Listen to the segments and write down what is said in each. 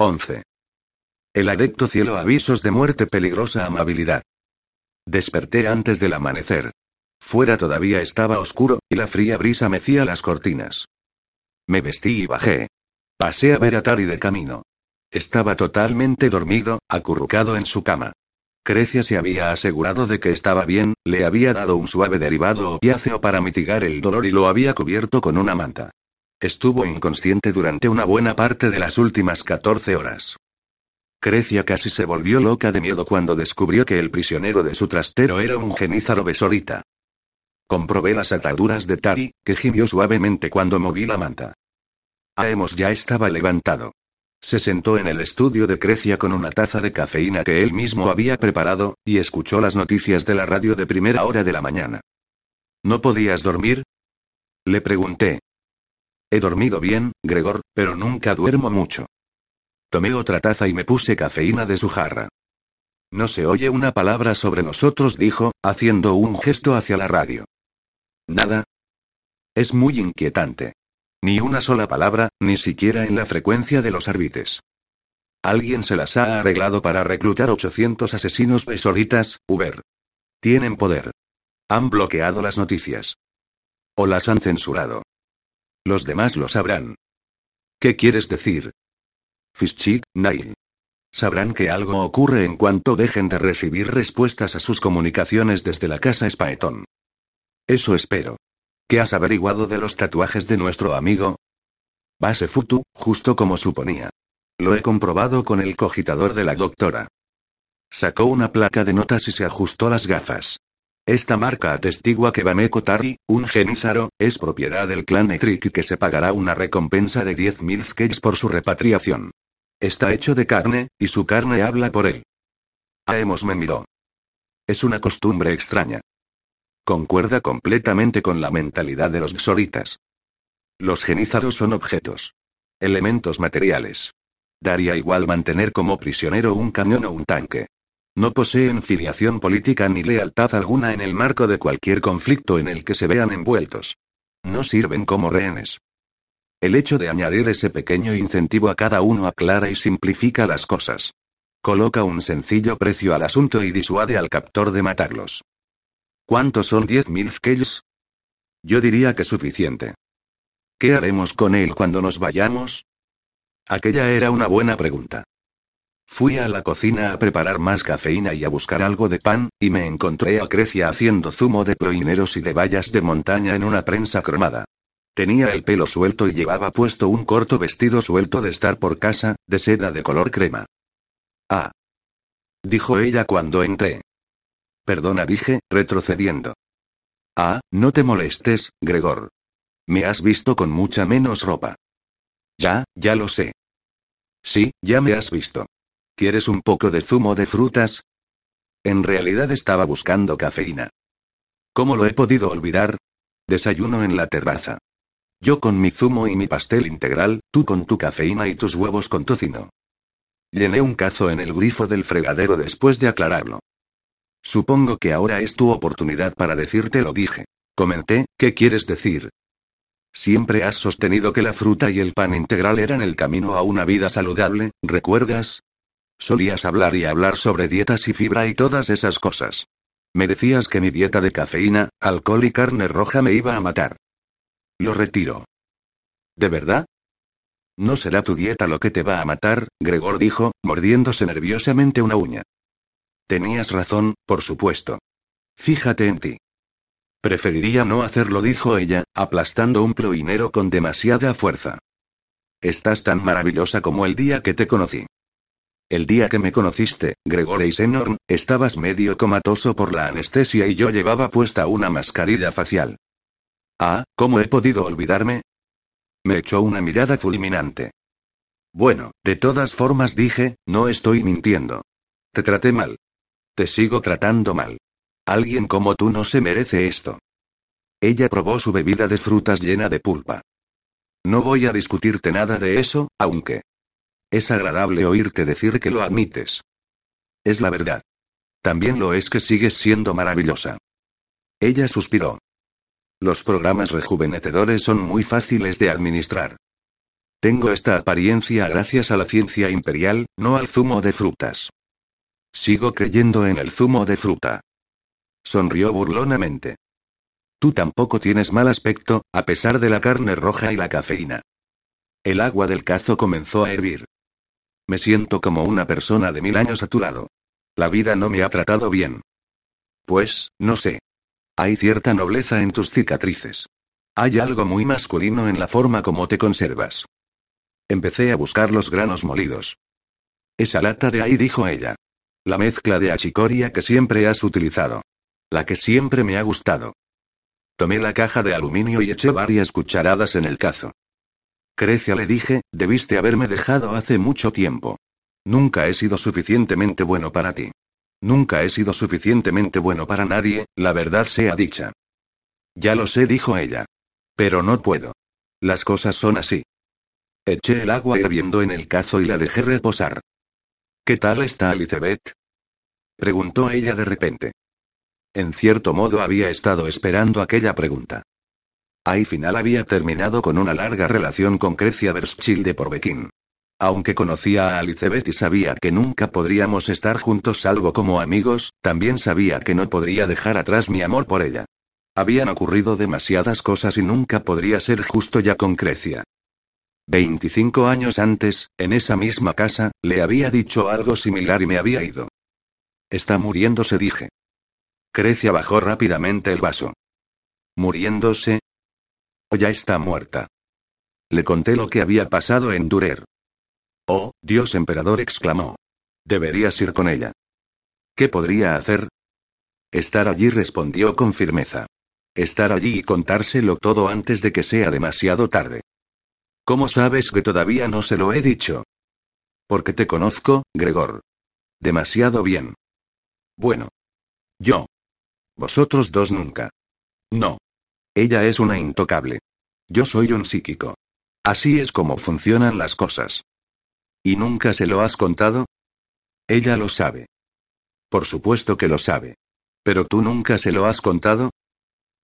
11. El adepto cielo avisos de muerte peligrosa amabilidad. Desperté antes del amanecer. Fuera todavía estaba oscuro, y la fría brisa mecía las cortinas. Me vestí y bajé. Pasé a ver a Tari de camino. Estaba totalmente dormido, acurrucado en su cama. Crecia se había asegurado de que estaba bien, le había dado un suave derivado opiáceo para mitigar el dolor y lo había cubierto con una manta. Estuvo inconsciente durante una buena parte de las últimas 14 horas. Crecia casi se volvió loca de miedo cuando descubrió que el prisionero de su trastero era un genízaro besorita. Comprobé las ataduras de Tari, que gimió suavemente cuando moví la manta. Aemos ya estaba levantado. Se sentó en el estudio de Crecia con una taza de cafeína que él mismo había preparado, y escuchó las noticias de la radio de primera hora de la mañana. ¿No podías dormir? Le pregunté. He dormido bien, Gregor, pero nunca duermo mucho. Tomé otra taza y me puse cafeína de su jarra. No se oye una palabra sobre nosotros, dijo, haciendo un gesto hacia la radio. Nada. Es muy inquietante. Ni una sola palabra, ni siquiera en la frecuencia de los árbitres. Alguien se las ha arreglado para reclutar 800 asesinos besoritas, Uber. Tienen poder. Han bloqueado las noticias. O las han censurado. Los demás lo sabrán. ¿Qué quieres decir? Fischig, Nail. Sabrán que algo ocurre en cuanto dejen de recibir respuestas a sus comunicaciones desde la casa Spaetón. Eso espero. ¿Qué has averiguado de los tatuajes de nuestro amigo? Base Futu, justo como suponía. Lo he comprobado con el cogitador de la doctora. Sacó una placa de notas y se ajustó las gafas. Esta marca atestigua que Bameko Tari, un genízaro, es propiedad del clan Etrik y que se pagará una recompensa de 10.000 sketches por su repatriación. Está hecho de carne, y su carne habla por él. Aemos me miró. Es una costumbre extraña. Concuerda completamente con la mentalidad de los xoritas. Los genízaros son objetos. Elementos materiales. Daría igual mantener como prisionero un camión o un tanque. No poseen filiación política ni lealtad alguna en el marco de cualquier conflicto en el que se vean envueltos. No sirven como rehenes. El hecho de añadir ese pequeño incentivo a cada uno aclara y simplifica las cosas. Coloca un sencillo precio al asunto y disuade al captor de matarlos. ¿Cuántos son diez mil skills? Yo diría que suficiente. ¿Qué haremos con él cuando nos vayamos? Aquella era una buena pregunta. Fui a la cocina a preparar más cafeína y a buscar algo de pan, y me encontré a Crecia haciendo zumo de ploineros y de bayas de montaña en una prensa cromada. Tenía el pelo suelto y llevaba puesto un corto vestido suelto de estar por casa, de seda de color crema. Ah. Dijo ella cuando entré. Perdona, dije, retrocediendo. Ah, no te molestes, Gregor. Me has visto con mucha menos ropa. Ya, ya lo sé. Sí, ya me has visto. ¿Quieres un poco de zumo de frutas? En realidad estaba buscando cafeína. ¿Cómo lo he podido olvidar? Desayuno en la terraza. Yo con mi zumo y mi pastel integral, tú con tu cafeína y tus huevos con tocino. Llené un cazo en el grifo del fregadero después de aclararlo. Supongo que ahora es tu oportunidad para decirte lo dije. Comenté, ¿qué quieres decir? Siempre has sostenido que la fruta y el pan integral eran el camino a una vida saludable, ¿recuerdas? Solías hablar y hablar sobre dietas y fibra y todas esas cosas. Me decías que mi dieta de cafeína, alcohol y carne roja me iba a matar. Lo retiro. ¿De verdad? No será tu dieta lo que te va a matar, Gregor dijo, mordiéndose nerviosamente una uña. Tenías razón, por supuesto. Fíjate en ti. Preferiría no hacerlo, dijo ella, aplastando un ploinero con demasiada fuerza. Estás tan maravillosa como el día que te conocí. El día que me conociste, Gregor Eisenhorn, estabas medio comatoso por la anestesia y yo llevaba puesta una mascarilla facial. Ah, ¿cómo he podido olvidarme? Me echó una mirada fulminante. Bueno, de todas formas dije, no estoy mintiendo. Te traté mal. Te sigo tratando mal. Alguien como tú no se merece esto. Ella probó su bebida de frutas llena de pulpa. No voy a discutirte nada de eso, aunque... Es agradable oírte decir que lo admites. Es la verdad. También lo es que sigues siendo maravillosa. Ella suspiró. Los programas rejuvenecedores son muy fáciles de administrar. Tengo esta apariencia gracias a la ciencia imperial, no al zumo de frutas. Sigo creyendo en el zumo de fruta. Sonrió burlonamente. Tú tampoco tienes mal aspecto, a pesar de la carne roja y la cafeína. El agua del cazo comenzó a hervir. Me siento como una persona de mil años a tu lado. La vida no me ha tratado bien. Pues, no sé. Hay cierta nobleza en tus cicatrices. Hay algo muy masculino en la forma como te conservas. Empecé a buscar los granos molidos. Esa lata de ahí, dijo ella. La mezcla de achicoria que siempre has utilizado. La que siempre me ha gustado. Tomé la caja de aluminio y eché varias cucharadas en el cazo. Crecia le dije, debiste haberme dejado hace mucho tiempo. Nunca he sido suficientemente bueno para ti. Nunca he sido suficientemente bueno para nadie, la verdad sea dicha. Ya lo sé, dijo ella. Pero no puedo. Las cosas son así. Eché el agua hirviendo en el cazo y la dejé reposar. ¿Qué tal está Elizabeth? preguntó ella de repente. En cierto modo había estado esperando aquella pregunta. Ahí final había terminado con una larga relación con Crecia de Porbequín. Aunque conocía a Elizabeth y sabía que nunca podríamos estar juntos salvo como amigos, también sabía que no podría dejar atrás mi amor por ella. Habían ocurrido demasiadas cosas y nunca podría ser justo ya con Crecia. Veinticinco años antes, en esa misma casa, le había dicho algo similar y me había ido. Está muriéndose, dije. Crecia bajó rápidamente el vaso. ¿Muriéndose? ¿O ya está muerta? Le conté lo que había pasado en Durer. Oh, Dios emperador exclamó. Deberías ir con ella. ¿Qué podría hacer? Estar allí respondió con firmeza. Estar allí y contárselo todo antes de que sea demasiado tarde. ¿Cómo sabes que todavía no se lo he dicho? Porque te conozco, Gregor. Demasiado bien. Bueno. Yo. Vosotros dos nunca. No. Ella es una intocable. Yo soy un psíquico. Así es como funcionan las cosas. ¿Y nunca se lo has contado? Ella lo sabe. Por supuesto que lo sabe. ¿Pero tú nunca se lo has contado?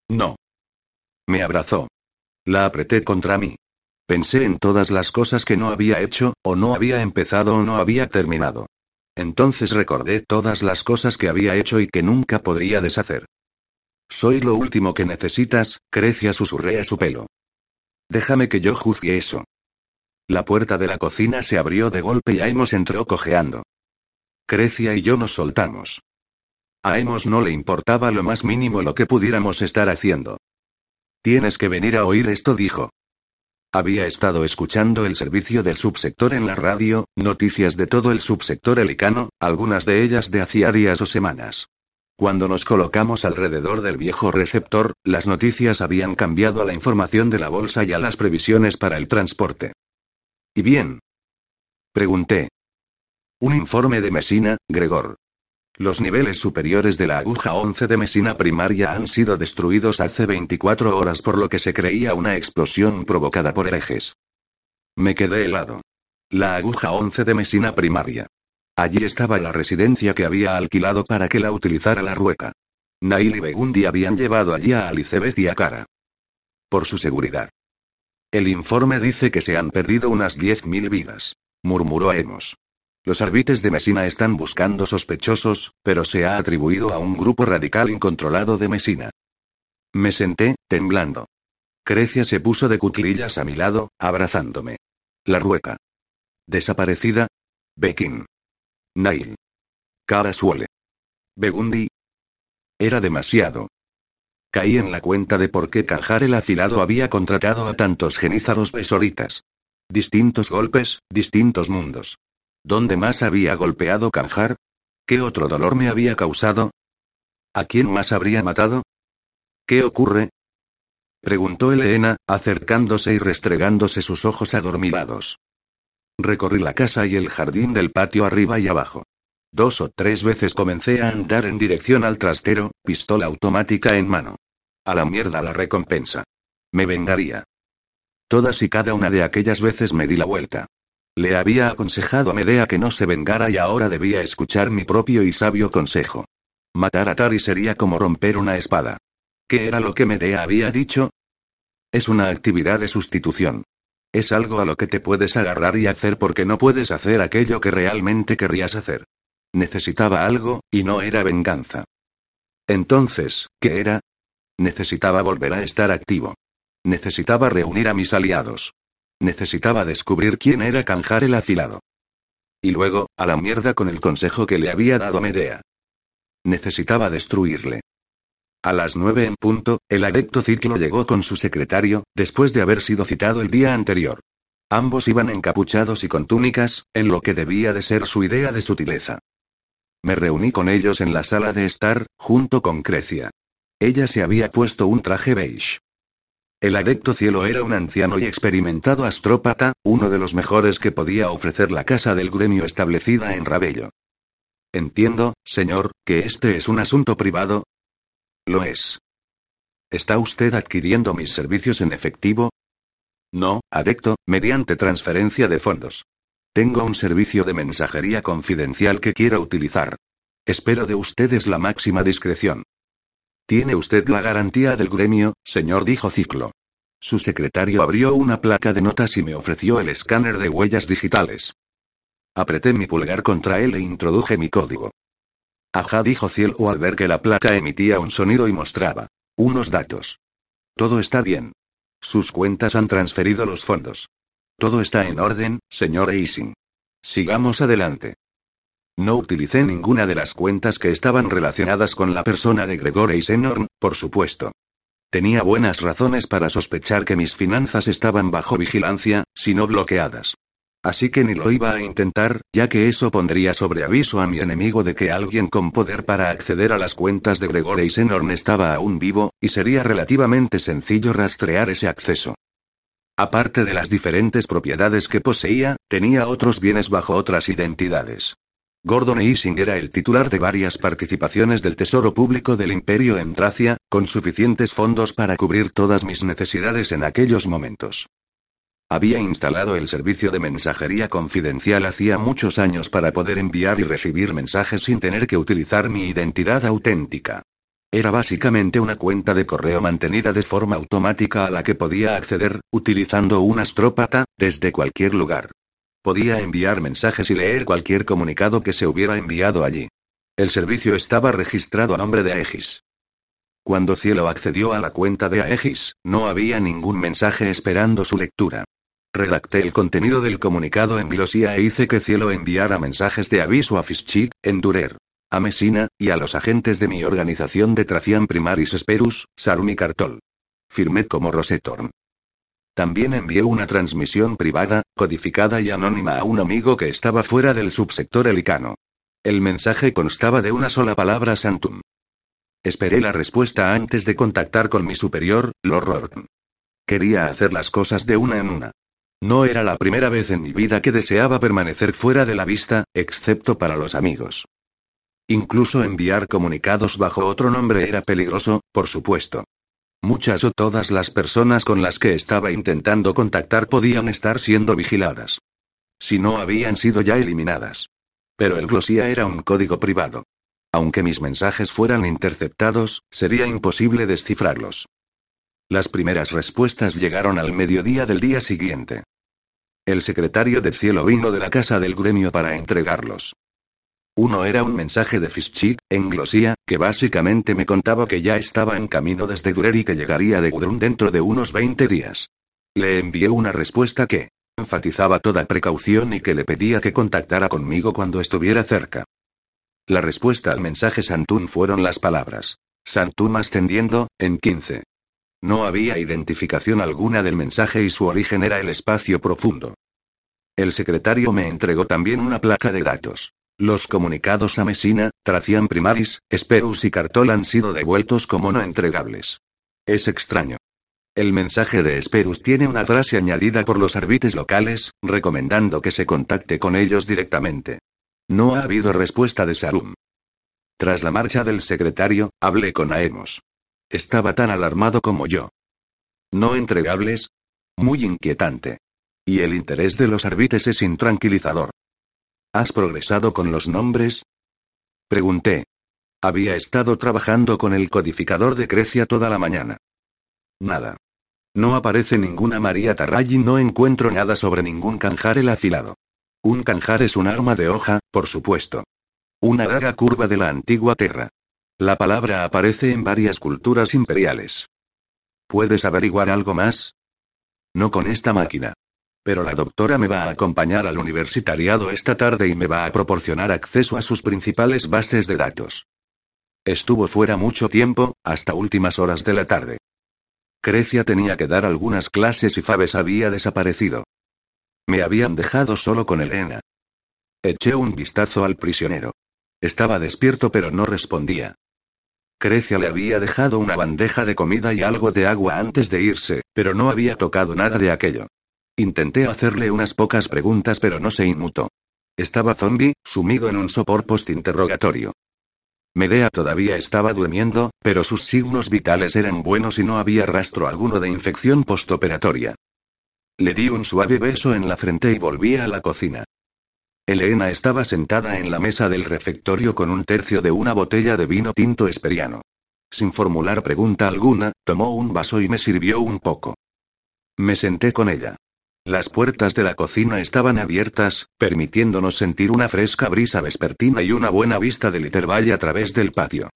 No. Me abrazó. La apreté contra mí. Pensé en todas las cosas que no había hecho, o no había empezado o no había terminado. Entonces recordé todas las cosas que había hecho y que nunca podría deshacer. Soy lo último que necesitas, Crecia susurré a su pelo. Déjame que yo juzgue eso. La puerta de la cocina se abrió de golpe y Aemos entró cojeando. Crecia y yo nos soltamos. A Amos no le importaba lo más mínimo lo que pudiéramos estar haciendo. Tienes que venir a oír esto, dijo. Había estado escuchando el servicio del subsector en la radio, noticias de todo el subsector helicano, algunas de ellas de hacía días o semanas. Cuando nos colocamos alrededor del viejo receptor, las noticias habían cambiado a la información de la bolsa y a las previsiones para el transporte. ¿Y bien? Pregunté. Un informe de Mesina, Gregor. Los niveles superiores de la aguja 11 de mesina primaria han sido destruidos hace 24 horas por lo que se creía una explosión provocada por herejes. Me quedé helado. La aguja 11 de mesina primaria. Allí estaba la residencia que había alquilado para que la utilizara la rueca. Nail y Begundi habían llevado allí a Elizabeth y a Cara. Por su seguridad. El informe dice que se han perdido unas 10.000 vidas. Murmuró Emos. Los árbitres de Mesina están buscando sospechosos, pero se ha atribuido a un grupo radical incontrolado de Mesina. Me senté, temblando. Crecia se puso de cuclillas a mi lado, abrazándome. La rueca. Desaparecida. Bekin. Nail. Cara suele. Begundi. Era demasiado. Caí en la cuenta de por qué Canjar el afilado había contratado a tantos genízaros besoritas. Distintos golpes, distintos mundos. ¿Dónde más había golpeado Canjar? ¿Qué otro dolor me había causado? ¿A quién más habría matado? ¿Qué ocurre? preguntó Elena, acercándose y restregándose sus ojos adormilados. Recorrí la casa y el jardín del patio arriba y abajo. Dos o tres veces comencé a andar en dirección al trastero, pistola automática en mano. A la mierda la recompensa. Me vengaría. Todas y cada una de aquellas veces me di la vuelta. Le había aconsejado a Medea que no se vengara y ahora debía escuchar mi propio y sabio consejo. Matar a Tari sería como romper una espada. ¿Qué era lo que Medea había dicho? Es una actividad de sustitución. Es algo a lo que te puedes agarrar y hacer porque no puedes hacer aquello que realmente querrías hacer. Necesitaba algo, y no era venganza. Entonces, ¿qué era? Necesitaba volver a estar activo. Necesitaba reunir a mis aliados. Necesitaba descubrir quién era Canjar el afilado. Y luego, a la mierda con el consejo que le había dado Medea. Necesitaba destruirle. A las nueve en punto, el adepto Ciclo llegó con su secretario, después de haber sido citado el día anterior. Ambos iban encapuchados y con túnicas, en lo que debía de ser su idea de sutileza. Me reuní con ellos en la sala de estar, junto con Crecia. Ella se había puesto un traje beige. El adepto cielo era un anciano y experimentado astrópata, uno de los mejores que podía ofrecer la casa del gremio establecida en Rabello. Entiendo, señor, que este es un asunto privado, lo es. ¿Está usted adquiriendo mis servicios en efectivo? No, adecto, mediante transferencia de fondos. Tengo un servicio de mensajería confidencial que quiero utilizar. Espero de ustedes la máxima discreción. ¿Tiene usted la garantía del gremio, señor? dijo Ciclo. Su secretario abrió una placa de notas y me ofreció el escáner de huellas digitales. Apreté mi pulgar contra él e introduje mi código. Ajá, dijo Cielo al ver que la placa emitía un sonido y mostraba unos datos. Todo está bien. Sus cuentas han transferido los fondos. Todo está en orden, señor Eising. Sigamos adelante. No utilicé ninguna de las cuentas que estaban relacionadas con la persona de Gregor Eisenhorn, por supuesto. Tenía buenas razones para sospechar que mis finanzas estaban bajo vigilancia, si no bloqueadas. Así que ni lo iba a intentar, ya que eso pondría sobre aviso a mi enemigo de que alguien con poder para acceder a las cuentas de Gregor Eisenhorn estaba aún vivo, y sería relativamente sencillo rastrear ese acceso. Aparte de las diferentes propiedades que poseía, tenía otros bienes bajo otras identidades. Gordon Easing era el titular de varias participaciones del Tesoro Público del Imperio en Tracia, con suficientes fondos para cubrir todas mis necesidades en aquellos momentos. Había instalado el servicio de mensajería confidencial hacía muchos años para poder enviar y recibir mensajes sin tener que utilizar mi identidad auténtica. Era básicamente una cuenta de correo mantenida de forma automática a la que podía acceder, utilizando un astrópata, desde cualquier lugar. Podía enviar mensajes y leer cualquier comunicado que se hubiera enviado allí. El servicio estaba registrado a nombre de Aegis. Cuando Cielo accedió a la cuenta de Aegis, no había ningún mensaje esperando su lectura. Redacté el contenido del comunicado en Glosia e hice que Cielo enviara mensajes de aviso a Fischig, Endurer, a Messina, y a los agentes de mi organización de Tracian Primaris Esperus, Sarum y Cartol. Firmé como Rosetorn. También envié una transmisión privada, codificada y anónima a un amigo que estaba fuera del subsector helicano. El mensaje constaba de una sola palabra Santum. Esperé la respuesta antes de contactar con mi superior, Lord. Quería hacer las cosas de una en una. No era la primera vez en mi vida que deseaba permanecer fuera de la vista, excepto para los amigos. Incluso enviar comunicados bajo otro nombre era peligroso, por supuesto. Muchas o todas las personas con las que estaba intentando contactar podían estar siendo vigiladas. Si no habían sido ya eliminadas. Pero el Glossia era un código privado. Aunque mis mensajes fueran interceptados, sería imposible descifrarlos. Las primeras respuestas llegaron al mediodía del día siguiente. El secretario de cielo vino de la casa del gremio para entregarlos. Uno era un mensaje de Fischig, en glosía, que básicamente me contaba que ya estaba en camino desde Durer y que llegaría de Gudrun dentro de unos 20 días. Le envié una respuesta que enfatizaba toda precaución y que le pedía que contactara conmigo cuando estuviera cerca. La respuesta al mensaje Santún fueron las palabras. Santún ascendiendo, en 15. No había identificación alguna del mensaje y su origen era el espacio profundo. El secretario me entregó también una placa de datos. Los comunicados a Messina, Tracian Primaris, Esperus y Cartol han sido devueltos como no entregables. Es extraño. El mensaje de Esperus tiene una frase añadida por los árbitres locales, recomendando que se contacte con ellos directamente. No ha habido respuesta de Sarum. Tras la marcha del secretario, hablé con Aemos. Estaba tan alarmado como yo. ¿No entregables? Muy inquietante. Y el interés de los árbitres es intranquilizador. ¿Has progresado con los nombres? Pregunté. Había estado trabajando con el codificador de Crecia toda la mañana. Nada. No aparece ninguna María Tarray y no encuentro nada sobre ningún el afilado. Un canjar es un arma de hoja, por supuesto. Una daga curva de la antigua Terra. La palabra aparece en varias culturas imperiales. ¿Puedes averiguar algo más? No con esta máquina. Pero la doctora me va a acompañar al universitariado esta tarde y me va a proporcionar acceso a sus principales bases de datos. Estuvo fuera mucho tiempo, hasta últimas horas de la tarde. Crecia tenía que dar algunas clases y Fabes había desaparecido. Me habían dejado solo con Elena. Eché un vistazo al prisionero. Estaba despierto pero no respondía. Crecia le había dejado una bandeja de comida y algo de agua antes de irse, pero no había tocado nada de aquello. Intenté hacerle unas pocas preguntas pero no se inmutó. Estaba zombie, sumido en un sopor post-interrogatorio. Medea todavía estaba durmiendo, pero sus signos vitales eran buenos y no había rastro alguno de infección postoperatoria. Le di un suave beso en la frente y volví a la cocina. Elena estaba sentada en la mesa del refectorio con un tercio de una botella de vino tinto esperiano. Sin formular pregunta alguna, tomó un vaso y me sirvió un poco. Me senté con ella. Las puertas de la cocina estaban abiertas, permitiéndonos sentir una fresca brisa vespertina y una buena vista del Valle a través del patio.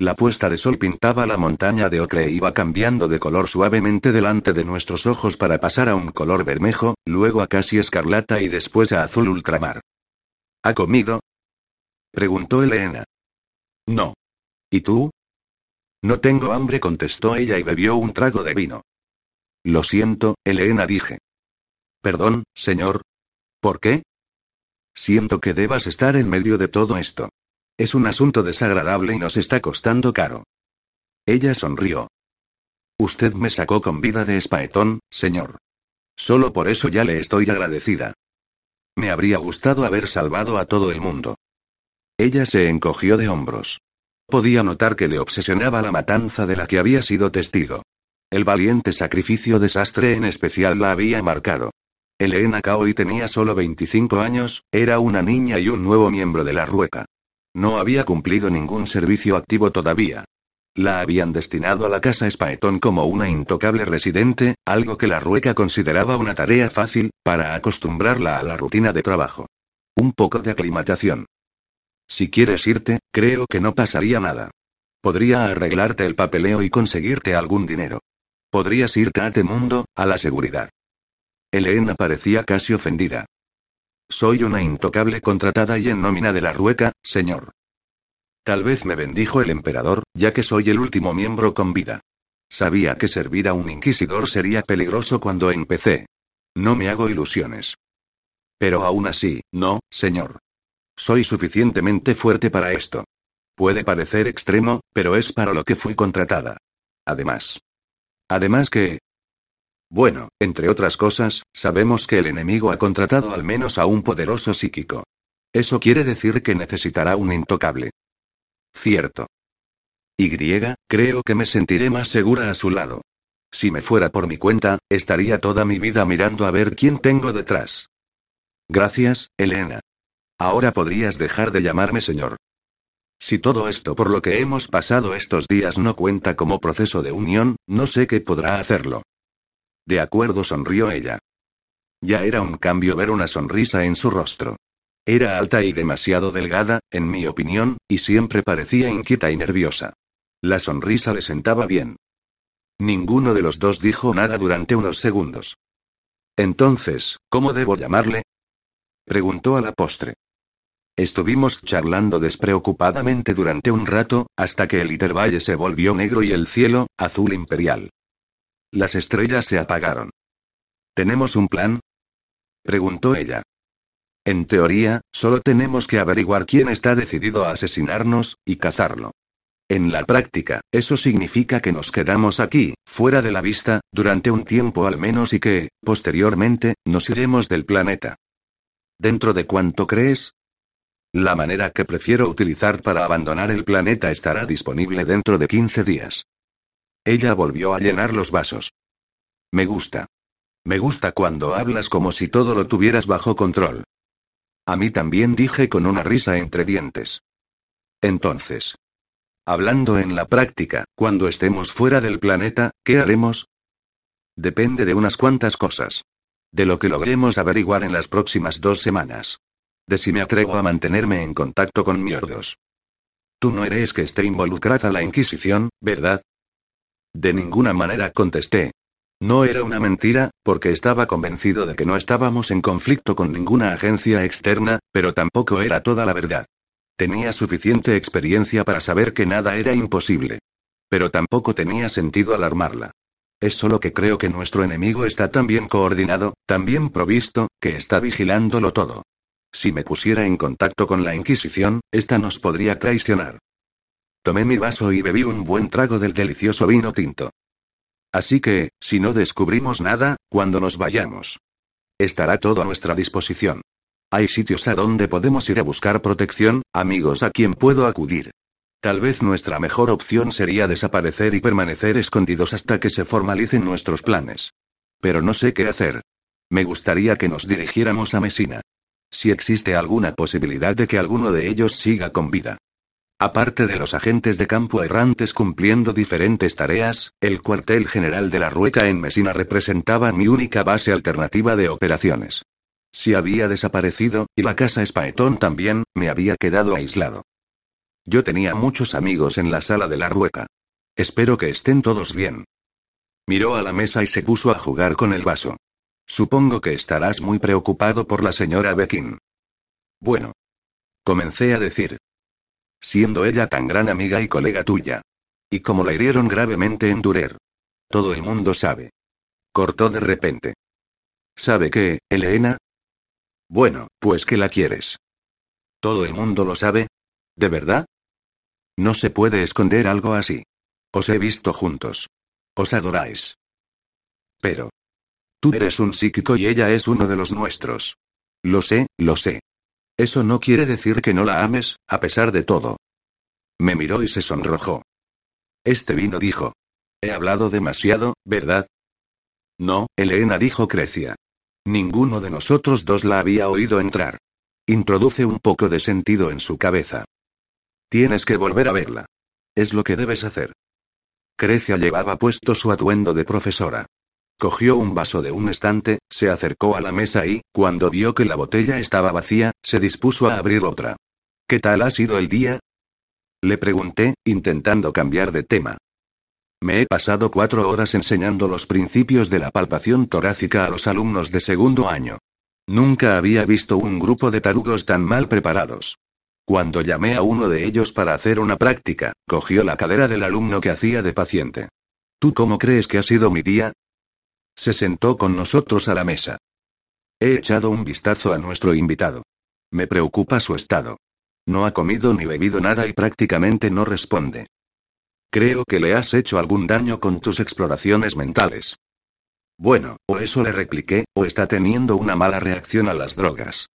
La puesta de sol pintaba la montaña de ocre e iba cambiando de color suavemente delante de nuestros ojos para pasar a un color bermejo, luego a casi escarlata y después a azul ultramar. ¿Ha comido? preguntó Elena. No. ¿Y tú? No tengo hambre, contestó ella y bebió un trago de vino. Lo siento, Elena dije. Perdón, señor. ¿Por qué? Siento que debas estar en medio de todo esto. Es un asunto desagradable y nos está costando caro. Ella sonrió. Usted me sacó con vida de espaetón, señor. Solo por eso ya le estoy agradecida. Me habría gustado haber salvado a todo el mundo. Ella se encogió de hombros. Podía notar que le obsesionaba la matanza de la que había sido testigo. El valiente sacrificio desastre en especial la había marcado. Elena Kaoi tenía solo 25 años, era una niña y un nuevo miembro de la Rueca. No había cumplido ningún servicio activo todavía. La habían destinado a la casa Spaetón como una intocable residente, algo que la Rueca consideraba una tarea fácil, para acostumbrarla a la rutina de trabajo. Un poco de aclimatación. Si quieres irte, creo que no pasaría nada. Podría arreglarte el papeleo y conseguirte algún dinero. Podrías irte a Temundo, a la seguridad. Elena parecía casi ofendida. Soy una intocable contratada y en nómina de la Rueca, señor. Tal vez me bendijo el emperador, ya que soy el último miembro con vida. Sabía que servir a un inquisidor sería peligroso cuando empecé. No me hago ilusiones. Pero aún así, no, señor. Soy suficientemente fuerte para esto. Puede parecer extremo, pero es para lo que fui contratada. Además. Además que, bueno, entre otras cosas, sabemos que el enemigo ha contratado al menos a un poderoso psíquico. Eso quiere decir que necesitará un intocable. Cierto. Y, creo que me sentiré más segura a su lado. Si me fuera por mi cuenta, estaría toda mi vida mirando a ver quién tengo detrás. Gracias, Elena. Ahora podrías dejar de llamarme señor. Si todo esto por lo que hemos pasado estos días no cuenta como proceso de unión, no sé qué podrá hacerlo. De acuerdo, sonrió ella. Ya era un cambio ver una sonrisa en su rostro. Era alta y demasiado delgada, en mi opinión, y siempre parecía inquieta y nerviosa. La sonrisa le sentaba bien. Ninguno de los dos dijo nada durante unos segundos. Entonces, ¿cómo debo llamarle? preguntó a la postre. Estuvimos charlando despreocupadamente durante un rato, hasta que el Itervalle se volvió negro y el cielo, azul imperial. Las estrellas se apagaron. ¿Tenemos un plan? preguntó ella. En teoría, solo tenemos que averiguar quién está decidido a asesinarnos, y cazarlo. En la práctica, eso significa que nos quedamos aquí, fuera de la vista, durante un tiempo al menos y que, posteriormente, nos iremos del planeta. ¿Dentro de cuánto crees? La manera que prefiero utilizar para abandonar el planeta estará disponible dentro de 15 días. Ella volvió a llenar los vasos. Me gusta. Me gusta cuando hablas como si todo lo tuvieras bajo control. A mí también dije con una risa entre dientes. Entonces. Hablando en la práctica, cuando estemos fuera del planeta, ¿qué haremos? Depende de unas cuantas cosas. De lo que logremos averiguar en las próximas dos semanas. De si me atrevo a mantenerme en contacto con miordos. Tú no eres que esté involucrada la Inquisición, ¿verdad? De ninguna manera contesté. No era una mentira, porque estaba convencido de que no estábamos en conflicto con ninguna agencia externa, pero tampoco era toda la verdad. Tenía suficiente experiencia para saber que nada era imposible. Pero tampoco tenía sentido alarmarla. Es solo que creo que nuestro enemigo está tan bien coordinado, tan bien provisto, que está vigilándolo todo. Si me pusiera en contacto con la Inquisición, esta nos podría traicionar. Tomé mi vaso y bebí un buen trago del delicioso vino tinto. Así que, si no descubrimos nada, cuando nos vayamos. Estará todo a nuestra disposición. Hay sitios a donde podemos ir a buscar protección, amigos a quien puedo acudir. Tal vez nuestra mejor opción sería desaparecer y permanecer escondidos hasta que se formalicen nuestros planes. Pero no sé qué hacer. Me gustaría que nos dirigiéramos a Mesina. Si existe alguna posibilidad de que alguno de ellos siga con vida. Aparte de los agentes de campo errantes cumpliendo diferentes tareas, el cuartel general de la Rueca en Mesina representaba mi única base alternativa de operaciones. Si había desaparecido, y la casa Spaetón también, me había quedado aislado. Yo tenía muchos amigos en la sala de la rueca. Espero que estén todos bien. Miró a la mesa y se puso a jugar con el vaso. Supongo que estarás muy preocupado por la señora Beckin. Bueno. Comencé a decir. Siendo ella tan gran amiga y colega tuya. Y como la hirieron gravemente en Durer. Todo el mundo sabe. Cortó de repente. ¿Sabe qué, Elena? Bueno, pues que la quieres. ¿Todo el mundo lo sabe? ¿De verdad? No se puede esconder algo así. Os he visto juntos. Os adoráis. Pero. Tú eres un psíquico y ella es uno de los nuestros. Lo sé, lo sé. Eso no quiere decir que no la ames, a pesar de todo. Me miró y se sonrojó. Este vino dijo. He hablado demasiado, ¿verdad? No, Elena dijo Crecia. Ninguno de nosotros dos la había oído entrar. Introduce un poco de sentido en su cabeza. Tienes que volver a verla. Es lo que debes hacer. Crecia llevaba puesto su atuendo de profesora. Cogió un vaso de un estante, se acercó a la mesa y, cuando vio que la botella estaba vacía, se dispuso a abrir otra. ¿Qué tal ha sido el día? Le pregunté, intentando cambiar de tema. Me he pasado cuatro horas enseñando los principios de la palpación torácica a los alumnos de segundo año. Nunca había visto un grupo de tarugos tan mal preparados. Cuando llamé a uno de ellos para hacer una práctica, cogió la cadera del alumno que hacía de paciente. ¿Tú cómo crees que ha sido mi día? Se sentó con nosotros a la mesa. He echado un vistazo a nuestro invitado. Me preocupa su estado. No ha comido ni bebido nada y prácticamente no responde. Creo que le has hecho algún daño con tus exploraciones mentales. Bueno, o eso le repliqué, o está teniendo una mala reacción a las drogas.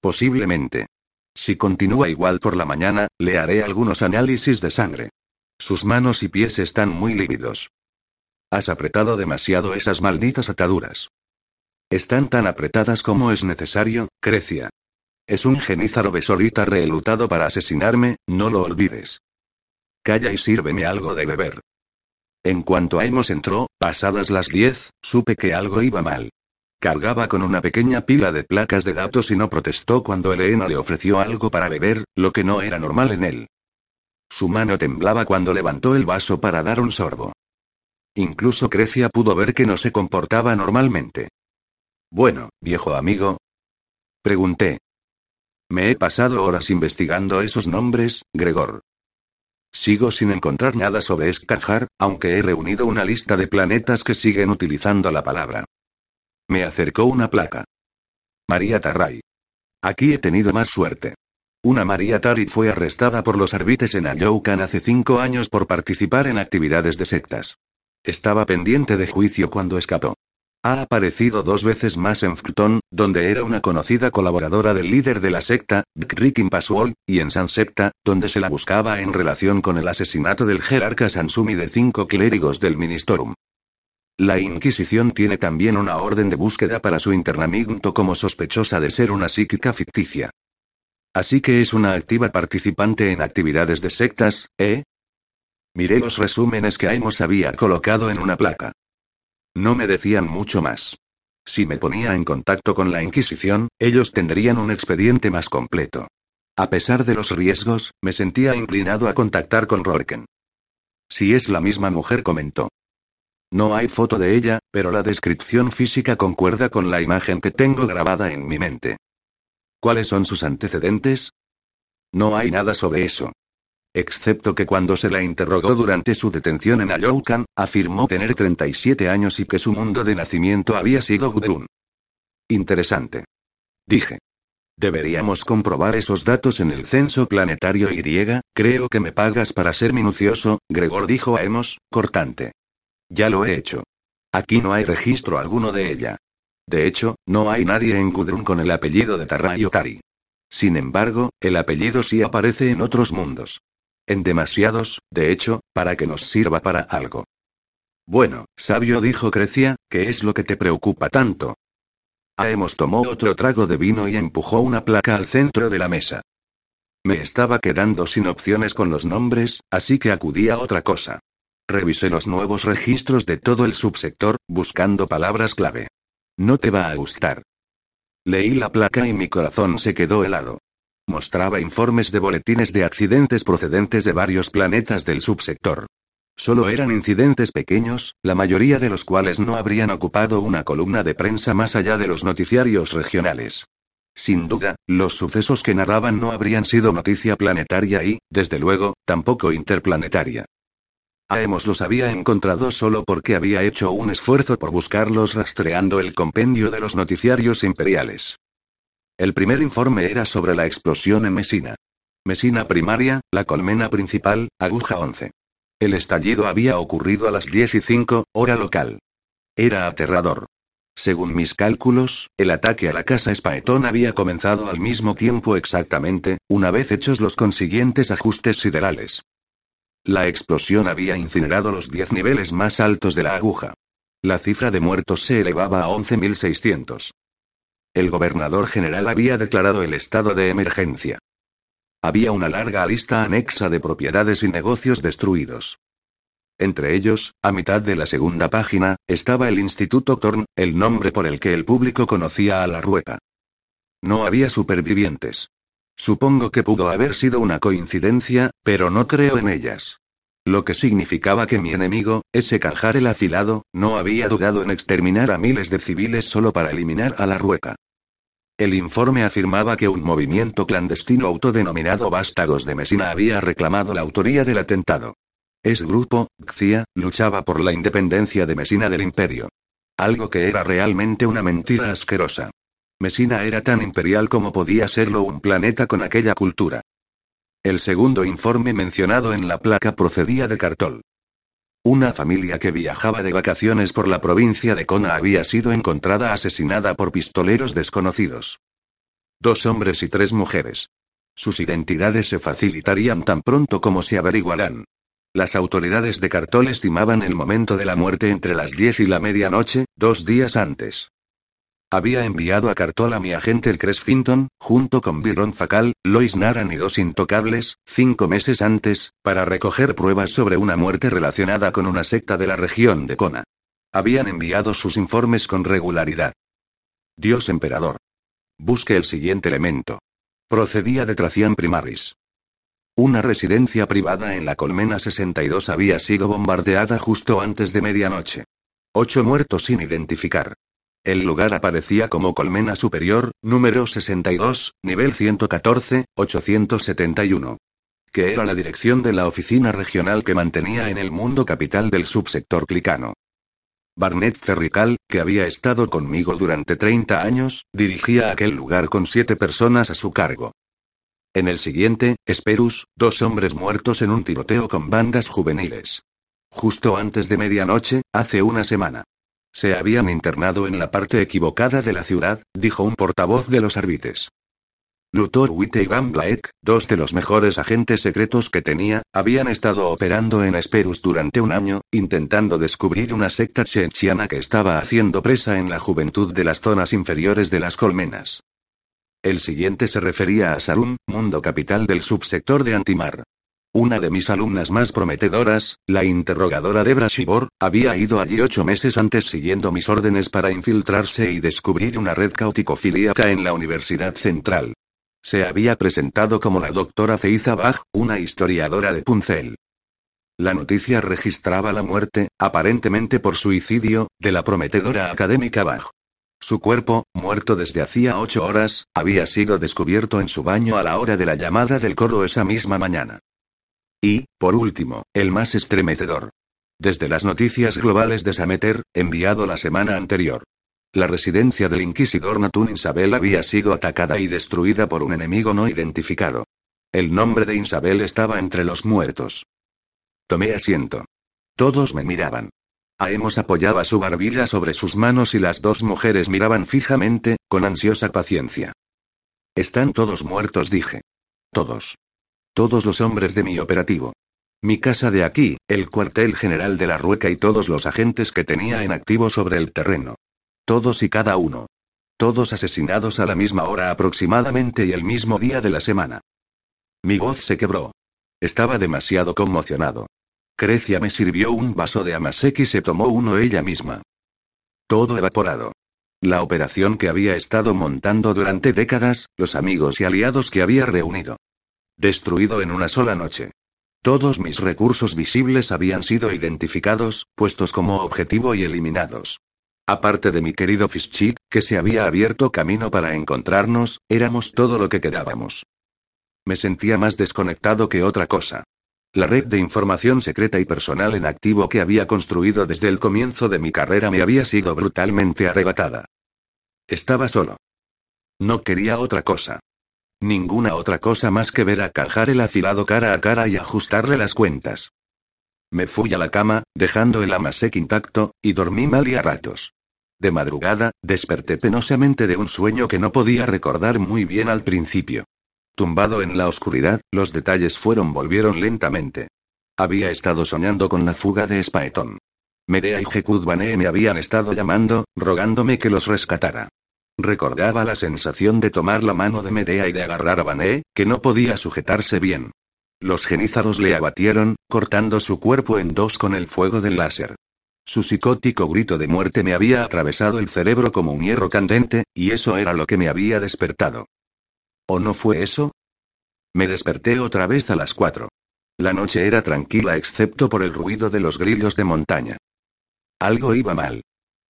Posiblemente. Si continúa igual por la mañana, le haré algunos análisis de sangre. Sus manos y pies están muy lívidos. Has apretado demasiado esas malditas ataduras. Están tan apretadas como es necesario, Crecia. Es un genízaro besolita reelutado para asesinarme, no lo olvides. Calla y sírveme algo de beber. En cuanto a Hemos entró, pasadas las diez, supe que algo iba mal. Cargaba con una pequeña pila de placas de datos y no protestó cuando Elena le ofreció algo para beber, lo que no era normal en él. Su mano temblaba cuando levantó el vaso para dar un sorbo. Incluso Crecia pudo ver que no se comportaba normalmente. Bueno, viejo amigo. Pregunté. Me he pasado horas investigando esos nombres, Gregor. Sigo sin encontrar nada sobre Escarjar, aunque he reunido una lista de planetas que siguen utilizando la palabra. Me acercó una placa. María Tarray. Aquí he tenido más suerte. Una María Tari fue arrestada por los arbites en Ayoukan hace cinco años por participar en actividades de sectas. Estaba pendiente de juicio cuando escapó. Ha aparecido dos veces más en Fluton, donde era una conocida colaboradora del líder de la secta, Rikin Paswol, y en Sansepta, donde se la buscaba en relación con el asesinato del jerarca Sansumi de cinco clérigos del Ministorum. La Inquisición tiene también una orden de búsqueda para su internamiento como sospechosa de ser una psíquica ficticia. Así que es una activa participante en actividades de sectas, ¿eh? Miré los resúmenes que Aimos había colocado en una placa. No me decían mucho más. Si me ponía en contacto con la Inquisición, ellos tendrían un expediente más completo. A pesar de los riesgos, me sentía inclinado a contactar con Rorken. Si es la misma mujer, comentó. No hay foto de ella, pero la descripción física concuerda con la imagen que tengo grabada en mi mente. ¿Cuáles son sus antecedentes? No hay nada sobre eso. Excepto que cuando se la interrogó durante su detención en Ayoukan, afirmó tener 37 años y que su mundo de nacimiento había sido Gudrun. Interesante. Dije. Deberíamos comprobar esos datos en el censo planetario Y. Creo que me pagas para ser minucioso, Gregor dijo a Emos, cortante. Ya lo he hecho. Aquí no hay registro alguno de ella. De hecho, no hay nadie en Gudrun con el apellido de Tarrayotari. Sin embargo, el apellido sí aparece en otros mundos. En demasiados, de hecho, para que nos sirva para algo. Bueno, sabio dijo Crecia, ¿qué es lo que te preocupa tanto? Aemos tomó otro trago de vino y empujó una placa al centro de la mesa. Me estaba quedando sin opciones con los nombres, así que acudí a otra cosa. Revisé los nuevos registros de todo el subsector, buscando palabras clave. No te va a gustar. Leí la placa y mi corazón se quedó helado. Mostraba informes de boletines de accidentes procedentes de varios planetas del subsector. Solo eran incidentes pequeños, la mayoría de los cuales no habrían ocupado una columna de prensa más allá de los noticiarios regionales. Sin duda, los sucesos que narraban no habrían sido noticia planetaria y, desde luego, tampoco interplanetaria. Aemos los había encontrado solo porque había hecho un esfuerzo por buscarlos rastreando el compendio de los noticiarios imperiales. El primer informe era sobre la explosión en Mesina. Mesina primaria, la colmena principal, aguja 11. El estallido había ocurrido a las 10 y 5, hora local. Era aterrador. Según mis cálculos, el ataque a la casa Spaetón había comenzado al mismo tiempo exactamente, una vez hechos los consiguientes ajustes siderales. La explosión había incinerado los 10 niveles más altos de la aguja. La cifra de muertos se elevaba a 11.600. El gobernador general había declarado el estado de emergencia. Había una larga lista anexa de propiedades y negocios destruidos. Entre ellos, a mitad de la segunda página, estaba el Instituto Thorn, el nombre por el que el público conocía a la rueca. No había supervivientes. Supongo que pudo haber sido una coincidencia, pero no creo en ellas. Lo que significaba que mi enemigo, ese canjar el afilado, no había dudado en exterminar a miles de civiles solo para eliminar a la rueca. El informe afirmaba que un movimiento clandestino autodenominado Vástagos de Mesina había reclamado la autoría del atentado. Ese grupo, XIA, luchaba por la independencia de Mesina del imperio. Algo que era realmente una mentira asquerosa. Mesina era tan imperial como podía serlo un planeta con aquella cultura. El segundo informe mencionado en la placa procedía de Cartol. Una familia que viajaba de vacaciones por la provincia de Kona había sido encontrada asesinada por pistoleros desconocidos. Dos hombres y tres mujeres. Sus identidades se facilitarían tan pronto como se averiguarán. Las autoridades de Cartol estimaban el momento de la muerte entre las 10 y la medianoche, dos días antes. Había enviado a Cartola a mi agente el Cresfinton, junto con Byron Facal, Lois Naran y dos intocables, cinco meses antes, para recoger pruebas sobre una muerte relacionada con una secta de la región de Kona. Habían enviado sus informes con regularidad. Dios emperador. Busque el siguiente elemento. Procedía de Tracian Primaris. Una residencia privada en la Colmena 62 había sido bombardeada justo antes de medianoche. Ocho muertos sin identificar. El lugar aparecía como Colmena Superior, número 62, nivel 114, 871. Que era la dirección de la oficina regional que mantenía en el mundo capital del subsector clicano. Barnett Ferrical, que había estado conmigo durante 30 años, dirigía aquel lugar con siete personas a su cargo. En el siguiente, Esperus, dos hombres muertos en un tiroteo con bandas juveniles. Justo antes de medianoche, hace una semana. Se habían internado en la parte equivocada de la ciudad, dijo un portavoz de los árbitres. Luthor Witte y Van dos de los mejores agentes secretos que tenía, habían estado operando en Esperus durante un año, intentando descubrir una secta chechiana que estaba haciendo presa en la juventud de las zonas inferiores de las colmenas. El siguiente se refería a Sarum, mundo capital del subsector de Antimar. Una de mis alumnas más prometedoras, la interrogadora Debra Shibor, había ido allí ocho meses antes siguiendo mis órdenes para infiltrarse y descubrir una red cauticofilíaca en la Universidad Central. Se había presentado como la doctora Feiza Bach, una historiadora de Puncel. La noticia registraba la muerte, aparentemente por suicidio, de la prometedora académica Bach. Su cuerpo, muerto desde hacía ocho horas, había sido descubierto en su baño a la hora de la llamada del coro esa misma mañana. Y, por último, el más estremecedor. Desde las noticias globales de Sameter, enviado la semana anterior. La residencia del inquisidor Natun Isabel había sido atacada y destruida por un enemigo no identificado. El nombre de Isabel estaba entre los muertos. Tomé asiento. Todos me miraban. Aemos apoyaba su barbilla sobre sus manos y las dos mujeres miraban fijamente, con ansiosa paciencia. Están todos muertos, dije. Todos. Todos los hombres de mi operativo. Mi casa de aquí, el cuartel general de la Rueca y todos los agentes que tenía en activo sobre el terreno. Todos y cada uno. Todos asesinados a la misma hora aproximadamente y el mismo día de la semana. Mi voz se quebró. Estaba demasiado conmocionado. Crecia me sirvió un vaso de amasek y se tomó uno ella misma. Todo evaporado. La operación que había estado montando durante décadas, los amigos y aliados que había reunido. Destruido en una sola noche. Todos mis recursos visibles habían sido identificados, puestos como objetivo y eliminados. Aparte de mi querido Fischit, que se había abierto camino para encontrarnos, éramos todo lo que quedábamos. Me sentía más desconectado que otra cosa. La red de información secreta y personal en activo que había construido desde el comienzo de mi carrera me había sido brutalmente arrebatada. Estaba solo. No quería otra cosa. Ninguna otra cosa más que ver a Cajar el afilado cara a cara y ajustarle las cuentas. Me fui a la cama, dejando el amasek intacto, y dormí mal y a ratos. De madrugada, desperté penosamente de un sueño que no podía recordar muy bien al principio. Tumbado en la oscuridad, los detalles fueron volvieron lentamente. Había estado soñando con la fuga de Spaetón. Medea y Jekut me habían estado llamando, rogándome que los rescatara. Recordaba la sensación de tomar la mano de Medea y de agarrar a Bané, que no podía sujetarse bien. Los genízaros le abatieron, cortando su cuerpo en dos con el fuego del láser. Su psicótico grito de muerte me había atravesado el cerebro como un hierro candente, y eso era lo que me había despertado. ¿O no fue eso? Me desperté otra vez a las cuatro. La noche era tranquila excepto por el ruido de los grillos de montaña. Algo iba mal.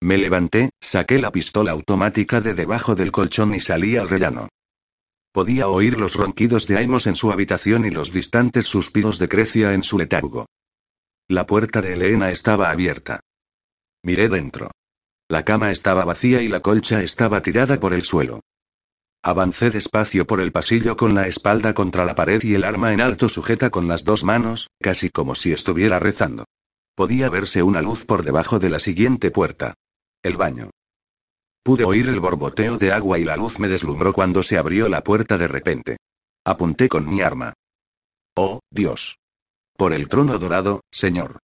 Me levanté, saqué la pistola automática de debajo del colchón y salí al rellano. Podía oír los ronquidos de Aimos en su habitación y los distantes suspiros de Crecia en su letargo. La puerta de Elena estaba abierta. Miré dentro. La cama estaba vacía y la colcha estaba tirada por el suelo. Avancé despacio por el pasillo con la espalda contra la pared y el arma en alto sujeta con las dos manos, casi como si estuviera rezando. Podía verse una luz por debajo de la siguiente puerta. El baño. Pude oír el borboteo de agua y la luz me deslumbró cuando se abrió la puerta de repente. Apunté con mi arma. Oh, Dios. Por el trono dorado, señor.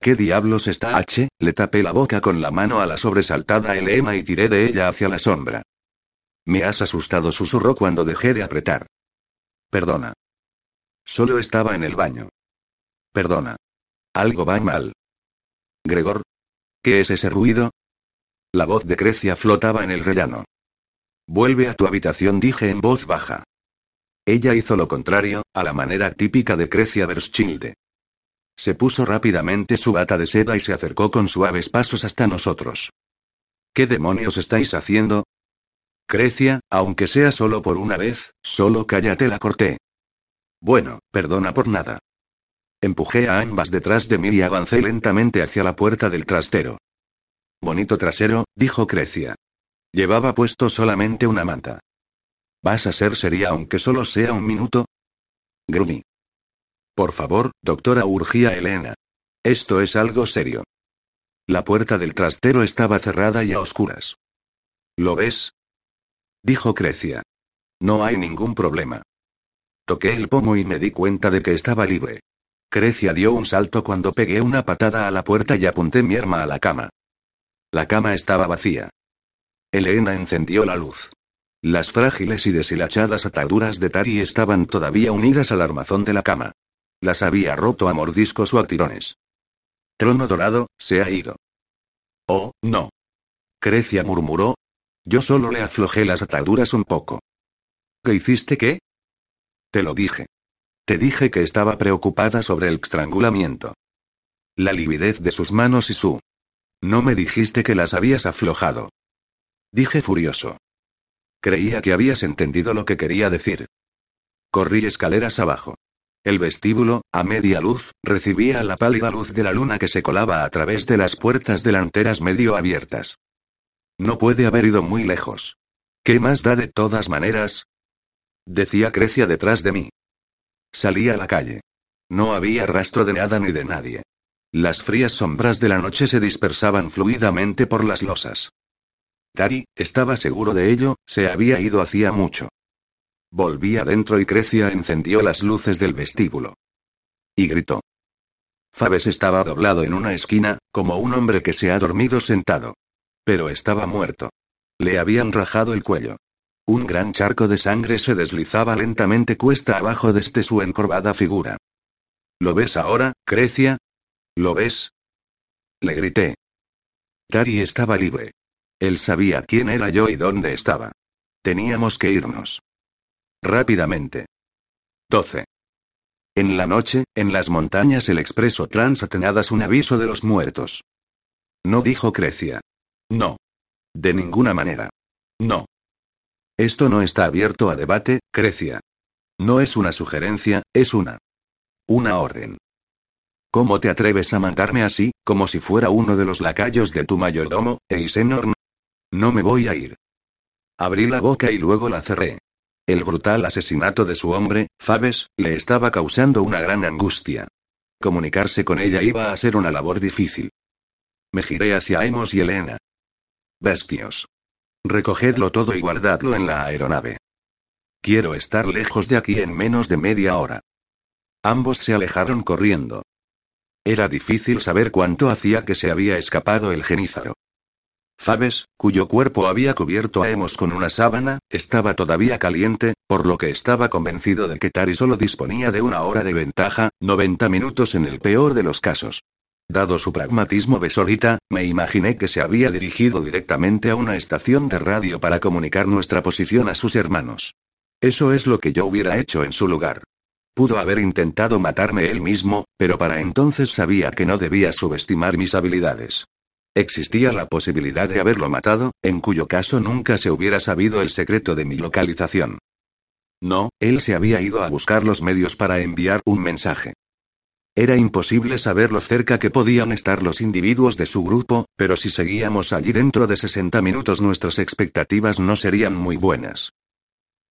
¿Qué diablos está H? Le tapé la boca con la mano a la sobresaltada Elena y tiré de ella hacia la sombra. Me has asustado, susurró cuando dejé de apretar. Perdona. Solo estaba en el baño. Perdona. Algo va mal. Gregor. ¿Qué es ese ruido? La voz de Crecia flotaba en el rellano. Vuelve a tu habitación, dije en voz baja. Ella hizo lo contrario, a la manera típica de Crecia Verschilde. Se puso rápidamente su bata de seda y se acercó con suaves pasos hasta nosotros. ¿Qué demonios estáis haciendo? Crecia, aunque sea solo por una vez, solo cállate, la corté. Bueno, perdona por nada. Empujé a ambas detrás de mí y avancé lentamente hacia la puerta del trastero. Bonito trasero, dijo Crecia. Llevaba puesto solamente una manta. ¿Vas a ser seria aunque solo sea un minuto? Gruny. Por favor, doctora, urgía Elena. Esto es algo serio. La puerta del trastero estaba cerrada y a oscuras. ¿Lo ves? Dijo Crecia. No hay ningún problema. Toqué el pomo y me di cuenta de que estaba libre. Crecia dio un salto cuando pegué una patada a la puerta y apunté mi arma a la cama. La cama estaba vacía. Elena encendió la luz. Las frágiles y deshilachadas ataduras de Tari estaban todavía unidas al armazón de la cama. Las había roto a mordiscos o a tirones. Trono dorado, se ha ido. Oh, no. Crecia murmuró. Yo solo le aflojé las ataduras un poco. ¿Qué hiciste qué? Te lo dije. Te dije que estaba preocupada sobre el estrangulamiento. La lividez de sus manos y su... No me dijiste que las habías aflojado. Dije furioso. Creía que habías entendido lo que quería decir. Corrí escaleras abajo. El vestíbulo, a media luz, recibía la pálida luz de la luna que se colaba a través de las puertas delanteras medio abiertas. No puede haber ido muy lejos. ¿Qué más da de todas maneras? Decía Crecia detrás de mí. Salí a la calle. No había rastro de nada ni de nadie. Las frías sombras de la noche se dispersaban fluidamente por las losas. Tari, estaba seguro de ello, se había ido hacía mucho. Volví adentro y Crecia encendió las luces del vestíbulo. Y gritó. Fabes estaba doblado en una esquina, como un hombre que se ha dormido sentado. Pero estaba muerto. Le habían rajado el cuello. Un gran charco de sangre se deslizaba lentamente cuesta abajo desde su encorvada figura. ¿Lo ves ahora, Crecia? ¿Lo ves? Le grité. Tari estaba libre. Él sabía quién era yo y dónde estaba. Teníamos que irnos. Rápidamente. 12. En la noche, en las montañas el expreso Transatenadas un aviso de los muertos. No dijo Crecia. No. De ninguna manera. No. Esto no está abierto a debate, Crecia. No es una sugerencia, es una. Una orden. ¿Cómo te atreves a mandarme así, como si fuera uno de los lacayos de tu mayordomo, Eisenor? No me voy a ir. Abrí la boca y luego la cerré. El brutal asesinato de su hombre, Fabes, le estaba causando una gran angustia. Comunicarse con ella iba a ser una labor difícil. Me giré hacia Emos y Elena. Bestios. Recogedlo todo y guardadlo en la aeronave. Quiero estar lejos de aquí en menos de media hora. Ambos se alejaron corriendo. Era difícil saber cuánto hacía que se había escapado el genízaro. Fabes, cuyo cuerpo había cubierto a Emos con una sábana, estaba todavía caliente, por lo que estaba convencido de que Tari solo disponía de una hora de ventaja, 90 minutos en el peor de los casos. Dado su pragmatismo besorita, me imaginé que se había dirigido directamente a una estación de radio para comunicar nuestra posición a sus hermanos. Eso es lo que yo hubiera hecho en su lugar. Pudo haber intentado matarme él mismo, pero para entonces sabía que no debía subestimar mis habilidades. Existía la posibilidad de haberlo matado, en cuyo caso nunca se hubiera sabido el secreto de mi localización. No, él se había ido a buscar los medios para enviar un mensaje. Era imposible saber lo cerca que podían estar los individuos de su grupo, pero si seguíamos allí dentro de 60 minutos nuestras expectativas no serían muy buenas.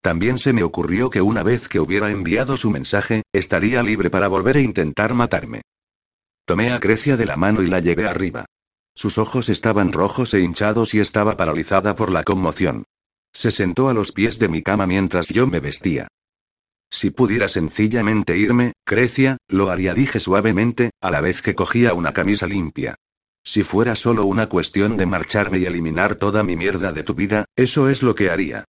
También se me ocurrió que una vez que hubiera enviado su mensaje, estaría libre para volver a intentar matarme. Tomé a Grecia de la mano y la llevé arriba. Sus ojos estaban rojos e hinchados y estaba paralizada por la conmoción. Se sentó a los pies de mi cama mientras yo me vestía. Si pudiera sencillamente irme, Crecia, lo haría, dije suavemente, a la vez que cogía una camisa limpia. Si fuera solo una cuestión de marcharme y eliminar toda mi mierda de tu vida, eso es lo que haría.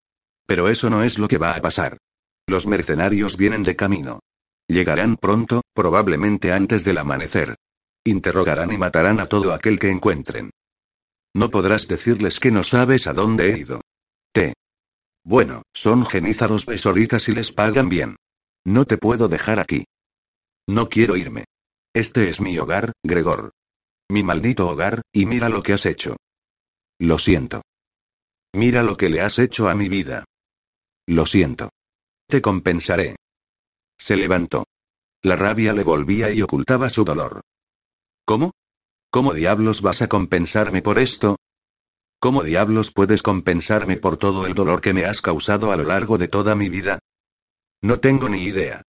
Pero eso no es lo que va a pasar. Los mercenarios vienen de camino. Llegarán pronto, probablemente antes del amanecer. Interrogarán y matarán a todo aquel que encuentren. No podrás decirles que no sabes a dónde he ido. Te. Bueno, son genízaros besoritas y les pagan bien. No te puedo dejar aquí. No quiero irme. Este es mi hogar, Gregor. Mi maldito hogar, y mira lo que has hecho. Lo siento. Mira lo que le has hecho a mi vida. Lo siento. Te compensaré. Se levantó. La rabia le volvía y ocultaba su dolor. ¿Cómo? ¿Cómo diablos vas a compensarme por esto? ¿Cómo diablos puedes compensarme por todo el dolor que me has causado a lo largo de toda mi vida? No tengo ni idea.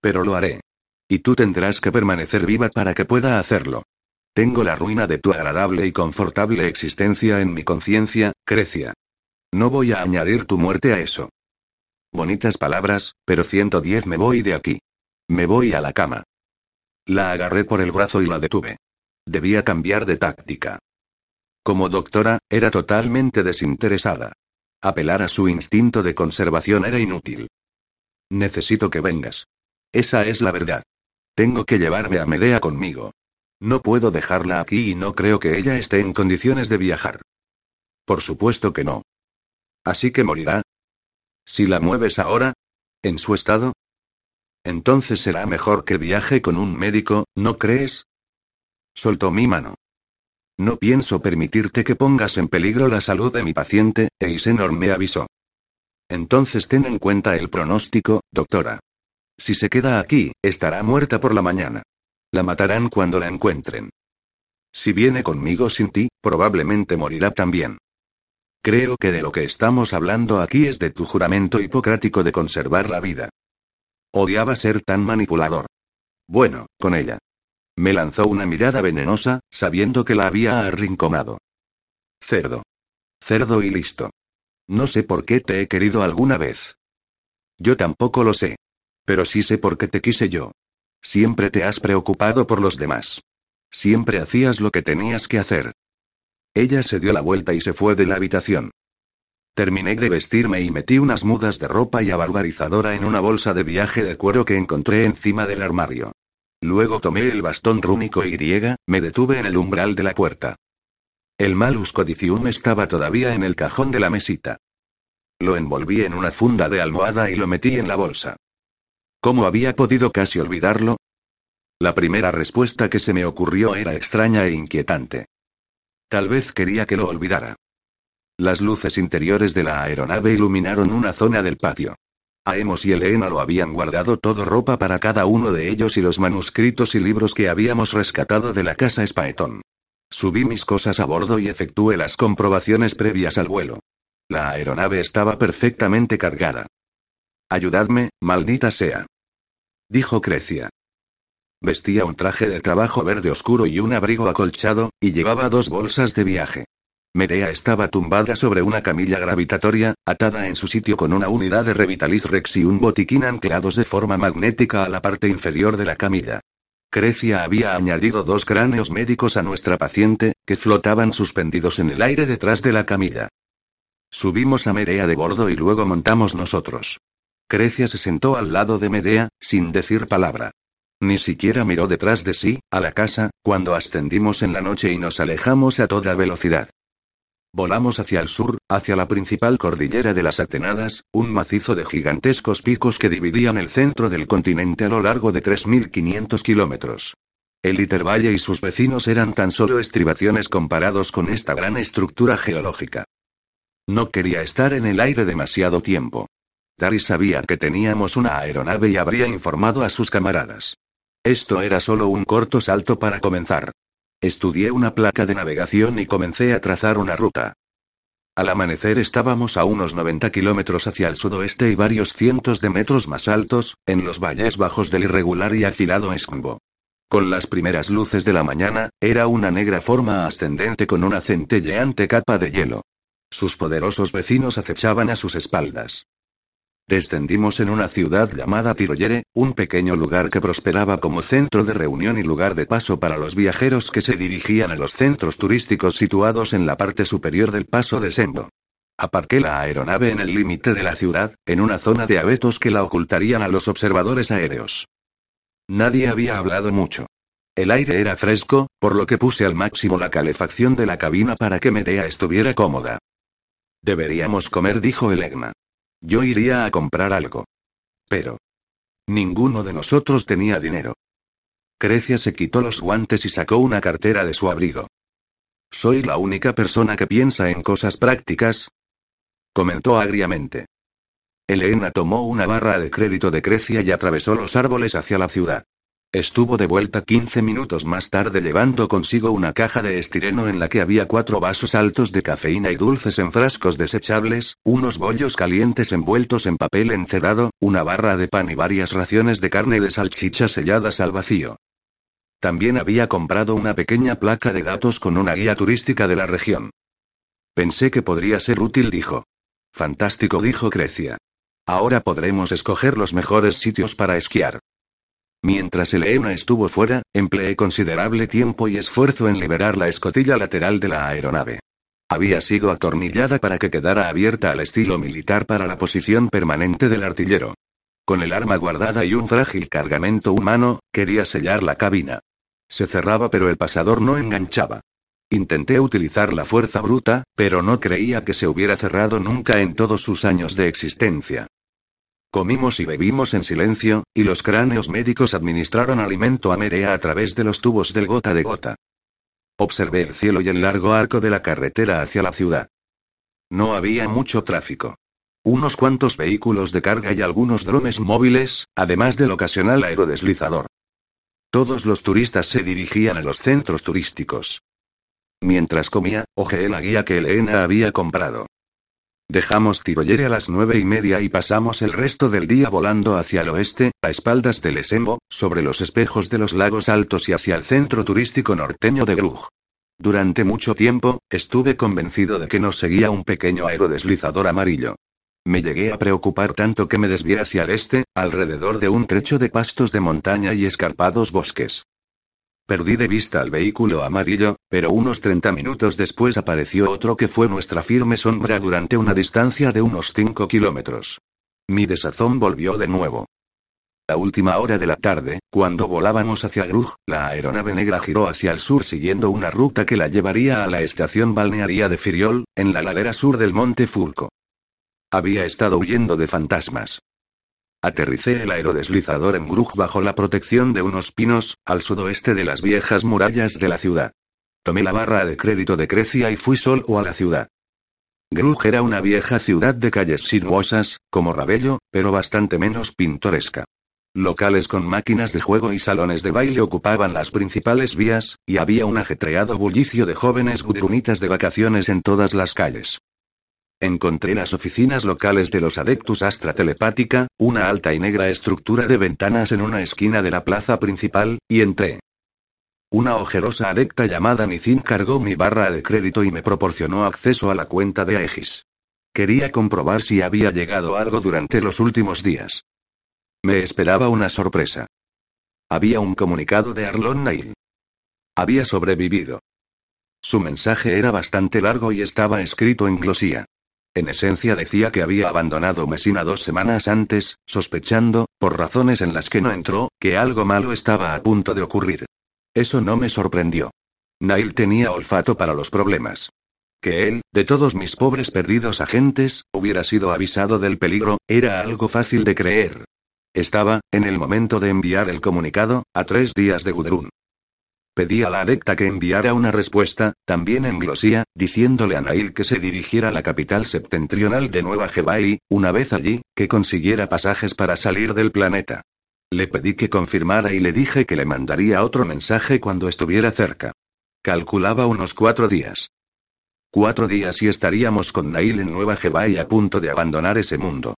Pero lo haré. Y tú tendrás que permanecer viva para que pueda hacerlo. Tengo la ruina de tu agradable y confortable existencia en mi conciencia, Crecia. No voy a añadir tu muerte a eso. Bonitas palabras, pero 110 me voy de aquí. Me voy a la cama. La agarré por el brazo y la detuve. Debía cambiar de táctica. Como doctora, era totalmente desinteresada. Apelar a su instinto de conservación era inútil. Necesito que vengas. Esa es la verdad. Tengo que llevarme a Medea conmigo. No puedo dejarla aquí y no creo que ella esté en condiciones de viajar. Por supuesto que no. Así que morirá. Si la mueves ahora, en su estado, entonces será mejor que viaje con un médico, ¿no crees? Soltó mi mano. No pienso permitirte que pongas en peligro la salud de mi paciente, Eisenor me avisó. Entonces ten en cuenta el pronóstico, doctora. Si se queda aquí, estará muerta por la mañana. La matarán cuando la encuentren. Si viene conmigo sin ti, probablemente morirá también. Creo que de lo que estamos hablando aquí es de tu juramento hipocrático de conservar la vida. Odiaba ser tan manipulador. Bueno, con ella. Me lanzó una mirada venenosa, sabiendo que la había arrinconado. Cerdo. Cerdo y listo. No sé por qué te he querido alguna vez. Yo tampoco lo sé. Pero sí sé por qué te quise yo. Siempre te has preocupado por los demás. Siempre hacías lo que tenías que hacer. Ella se dio la vuelta y se fue de la habitación. Terminé de vestirme y metí unas mudas de ropa y abarbarizadora en una bolsa de viaje de cuero que encontré encima del armario. Luego tomé el bastón rúnico y griega, me detuve en el umbral de la puerta. El malus codicium estaba todavía en el cajón de la mesita. Lo envolví en una funda de almohada y lo metí en la bolsa. ¿Cómo había podido casi olvidarlo? La primera respuesta que se me ocurrió era extraña e inquietante. Tal vez quería que lo olvidara. Las luces interiores de la aeronave iluminaron una zona del patio. Aemos y Elena lo habían guardado todo ropa para cada uno de ellos y los manuscritos y libros que habíamos rescatado de la casa Spaetón. Subí mis cosas a bordo y efectué las comprobaciones previas al vuelo. La aeronave estaba perfectamente cargada. Ayudadme, maldita sea. Dijo Crecia. Vestía un traje de trabajo verde oscuro y un abrigo acolchado, y llevaba dos bolsas de viaje. Medea estaba tumbada sobre una camilla gravitatoria, atada en su sitio con una unidad de Revitaliz Rex y un botiquín anclados de forma magnética a la parte inferior de la camilla. Crecia había añadido dos cráneos médicos a nuestra paciente, que flotaban suspendidos en el aire detrás de la camilla. Subimos a Medea de bordo y luego montamos nosotros. Crecia se sentó al lado de Medea, sin decir palabra. Ni siquiera miró detrás de sí, a la casa, cuando ascendimos en la noche y nos alejamos a toda velocidad. Volamos hacia el sur, hacia la principal cordillera de las Atenadas, un macizo de gigantescos picos que dividían el centro del continente a lo largo de 3.500 kilómetros. El Itervalle y sus vecinos eran tan solo estribaciones comparados con esta gran estructura geológica. No quería estar en el aire demasiado tiempo. Dari sabía que teníamos una aeronave y habría informado a sus camaradas. Esto era solo un corto salto para comenzar. Estudié una placa de navegación y comencé a trazar una ruta. Al amanecer estábamos a unos 90 kilómetros hacia el sudoeste y varios cientos de metros más altos, en los valles bajos del irregular y afilado Escombo. Con las primeras luces de la mañana, era una negra forma ascendente con una centelleante capa de hielo. Sus poderosos vecinos acechaban a sus espaldas. Descendimos en una ciudad llamada Tiroyere, un pequeño lugar que prosperaba como centro de reunión y lugar de paso para los viajeros que se dirigían a los centros turísticos situados en la parte superior del paso de Sendo. Aparqué la aeronave en el límite de la ciudad, en una zona de abetos que la ocultarían a los observadores aéreos. Nadie había hablado mucho. El aire era fresco, por lo que puse al máximo la calefacción de la cabina para que Medea estuviera cómoda. Deberíamos comer, dijo Elegna. Yo iría a comprar algo. Pero. Ninguno de nosotros tenía dinero. Crecia se quitó los guantes y sacó una cartera de su abrigo. ¿Soy la única persona que piensa en cosas prácticas? Comentó agriamente. Elena tomó una barra de crédito de Crecia y atravesó los árboles hacia la ciudad. Estuvo de vuelta 15 minutos más tarde llevando consigo una caja de estireno en la que había cuatro vasos altos de cafeína y dulces en frascos desechables, unos bollos calientes envueltos en papel encerado, una barra de pan y varias raciones de carne de salchicha selladas al vacío. También había comprado una pequeña placa de datos con una guía turística de la región. Pensé que podría ser útil, dijo. Fantástico, dijo Crecia. Ahora podremos escoger los mejores sitios para esquiar. Mientras Elena estuvo fuera, empleé considerable tiempo y esfuerzo en liberar la escotilla lateral de la aeronave. Había sido atornillada para que quedara abierta al estilo militar para la posición permanente del artillero. Con el arma guardada y un frágil cargamento humano, quería sellar la cabina. Se cerraba pero el pasador no enganchaba. Intenté utilizar la fuerza bruta, pero no creía que se hubiera cerrado nunca en todos sus años de existencia. Comimos y bebimos en silencio, y los cráneos médicos administraron alimento a Merea a través de los tubos del gota de gota. Observé el cielo y el largo arco de la carretera hacia la ciudad. No había mucho tráfico. Unos cuantos vehículos de carga y algunos drones móviles, además del ocasional aerodeslizador. Todos los turistas se dirigían a los centros turísticos. Mientras comía, ojeé la guía que Elena había comprado. Dejamos Tiroyere a las nueve y media y pasamos el resto del día volando hacia el oeste, a espaldas del Esembo, sobre los espejos de los lagos altos y hacia el centro turístico norteño de Grug. Durante mucho tiempo, estuve convencido de que nos seguía un pequeño aerodeslizador amarillo. Me llegué a preocupar tanto que me desvié hacia el este, alrededor de un trecho de pastos de montaña y escarpados bosques. Perdí de vista al vehículo amarillo, pero unos 30 minutos después apareció otro que fue nuestra firme sombra durante una distancia de unos 5 kilómetros. Mi desazón volvió de nuevo. La última hora de la tarde, cuando volábamos hacia Grug, la aeronave negra giró hacia el sur siguiendo una ruta que la llevaría a la estación balnearia de Firiol, en la ladera sur del monte Fulco. Había estado huyendo de fantasmas. Aterricé el aerodeslizador en Grug bajo la protección de unos pinos, al sudoeste de las viejas murallas de la ciudad. Tomé la barra de crédito de Crecia y fui solo a la ciudad. Grug era una vieja ciudad de calles sinuosas, como Rabello, pero bastante menos pintoresca. Locales con máquinas de juego y salones de baile ocupaban las principales vías, y había un ajetreado bullicio de jóvenes gudrunitas de vacaciones en todas las calles. Encontré las oficinas locales de los Adeptus Astra Telepática, una alta y negra estructura de ventanas en una esquina de la plaza principal, y entré. Una ojerosa adepta llamada Nizin cargó mi barra de crédito y me proporcionó acceso a la cuenta de Aegis. Quería comprobar si había llegado algo durante los últimos días. Me esperaba una sorpresa. Había un comunicado de Arlon Nail. Había sobrevivido. Su mensaje era bastante largo y estaba escrito en glosía. En esencia decía que había abandonado Mesina dos semanas antes, sospechando, por razones en las que no entró, que algo malo estaba a punto de ocurrir. Eso no me sorprendió. Nail tenía olfato para los problemas. Que él, de todos mis pobres perdidos agentes, hubiera sido avisado del peligro, era algo fácil de creer. Estaba, en el momento de enviar el comunicado, a tres días de Gudrun. Pedí a la adepta que enviara una respuesta, también en glosía, diciéndole a Nail que se dirigiera a la capital septentrional de Nueva Jeva y, una vez allí, que consiguiera pasajes para salir del planeta. Le pedí que confirmara y le dije que le mandaría otro mensaje cuando estuviera cerca. Calculaba unos cuatro días. Cuatro días y estaríamos con Nail en Nueva Jeva y a punto de abandonar ese mundo.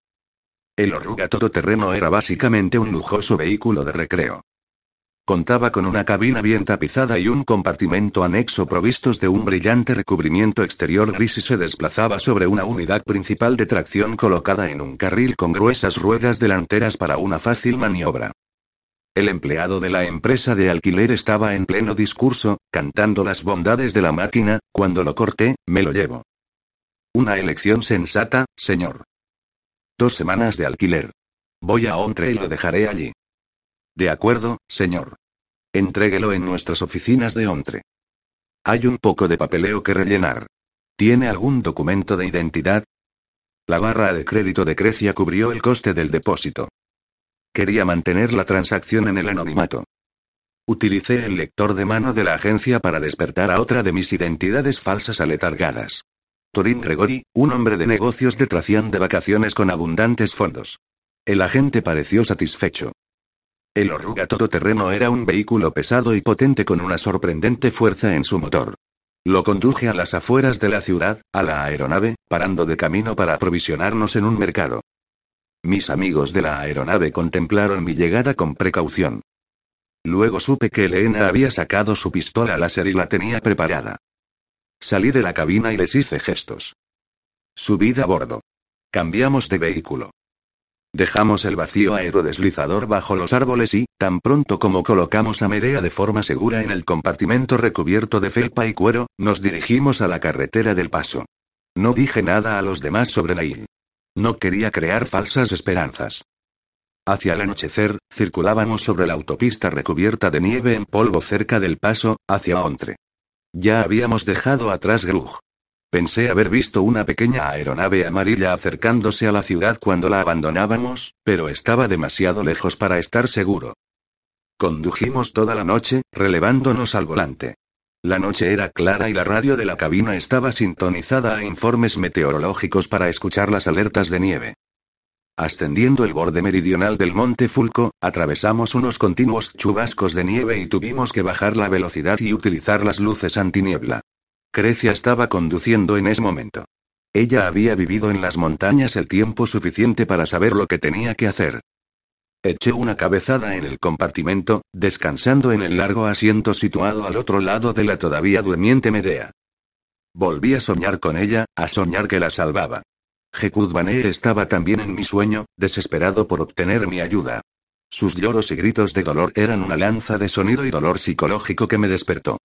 El oruga todoterreno era básicamente un lujoso vehículo de recreo. Contaba con una cabina bien tapizada y un compartimento anexo provistos de un brillante recubrimiento exterior gris y se desplazaba sobre una unidad principal de tracción colocada en un carril con gruesas ruedas delanteras para una fácil maniobra. El empleado de la empresa de alquiler estaba en pleno discurso, cantando las bondades de la máquina, cuando lo corté, me lo llevo. Una elección sensata, señor. Dos semanas de alquiler. Voy a Ontre y lo dejaré allí. De acuerdo, señor. Entréguelo en nuestras oficinas de Ontre. Hay un poco de papeleo que rellenar. ¿Tiene algún documento de identidad? La barra de crédito de Crecia cubrió el coste del depósito. Quería mantener la transacción en el anonimato. Utilicé el lector de mano de la agencia para despertar a otra de mis identidades falsas aletargadas. Torin Gregory, un hombre de negocios de tracción de vacaciones con abundantes fondos. El agente pareció satisfecho. El oruga todoterreno era un vehículo pesado y potente con una sorprendente fuerza en su motor. Lo conduje a las afueras de la ciudad, a la aeronave, parando de camino para aprovisionarnos en un mercado. Mis amigos de la aeronave contemplaron mi llegada con precaución. Luego supe que Elena había sacado su pistola láser y la tenía preparada. Salí de la cabina y les hice gestos. Subid a bordo. Cambiamos de vehículo. Dejamos el vacío aerodeslizador bajo los árboles y, tan pronto como colocamos a Medea de forma segura en el compartimento recubierto de felpa y cuero, nos dirigimos a la carretera del paso. No dije nada a los demás sobre Nail. No quería crear falsas esperanzas. Hacia el anochecer, circulábamos sobre la autopista recubierta de nieve en polvo cerca del paso, hacia Ontre. Ya habíamos dejado atrás Grug. Pensé haber visto una pequeña aeronave amarilla acercándose a la ciudad cuando la abandonábamos, pero estaba demasiado lejos para estar seguro. Condujimos toda la noche, relevándonos al volante. La noche era clara y la radio de la cabina estaba sintonizada a informes meteorológicos para escuchar las alertas de nieve. Ascendiendo el borde meridional del monte Fulco, atravesamos unos continuos chubascos de nieve y tuvimos que bajar la velocidad y utilizar las luces antiniebla. Crecia estaba conduciendo en ese momento. Ella había vivido en las montañas el tiempo suficiente para saber lo que tenía que hacer. Eché una cabezada en el compartimento, descansando en el largo asiento situado al otro lado de la todavía durmiente Medea. Volví a soñar con ella, a soñar que la salvaba. Jekudbané estaba también en mi sueño, desesperado por obtener mi ayuda. Sus lloros y gritos de dolor eran una lanza de sonido y dolor psicológico que me despertó.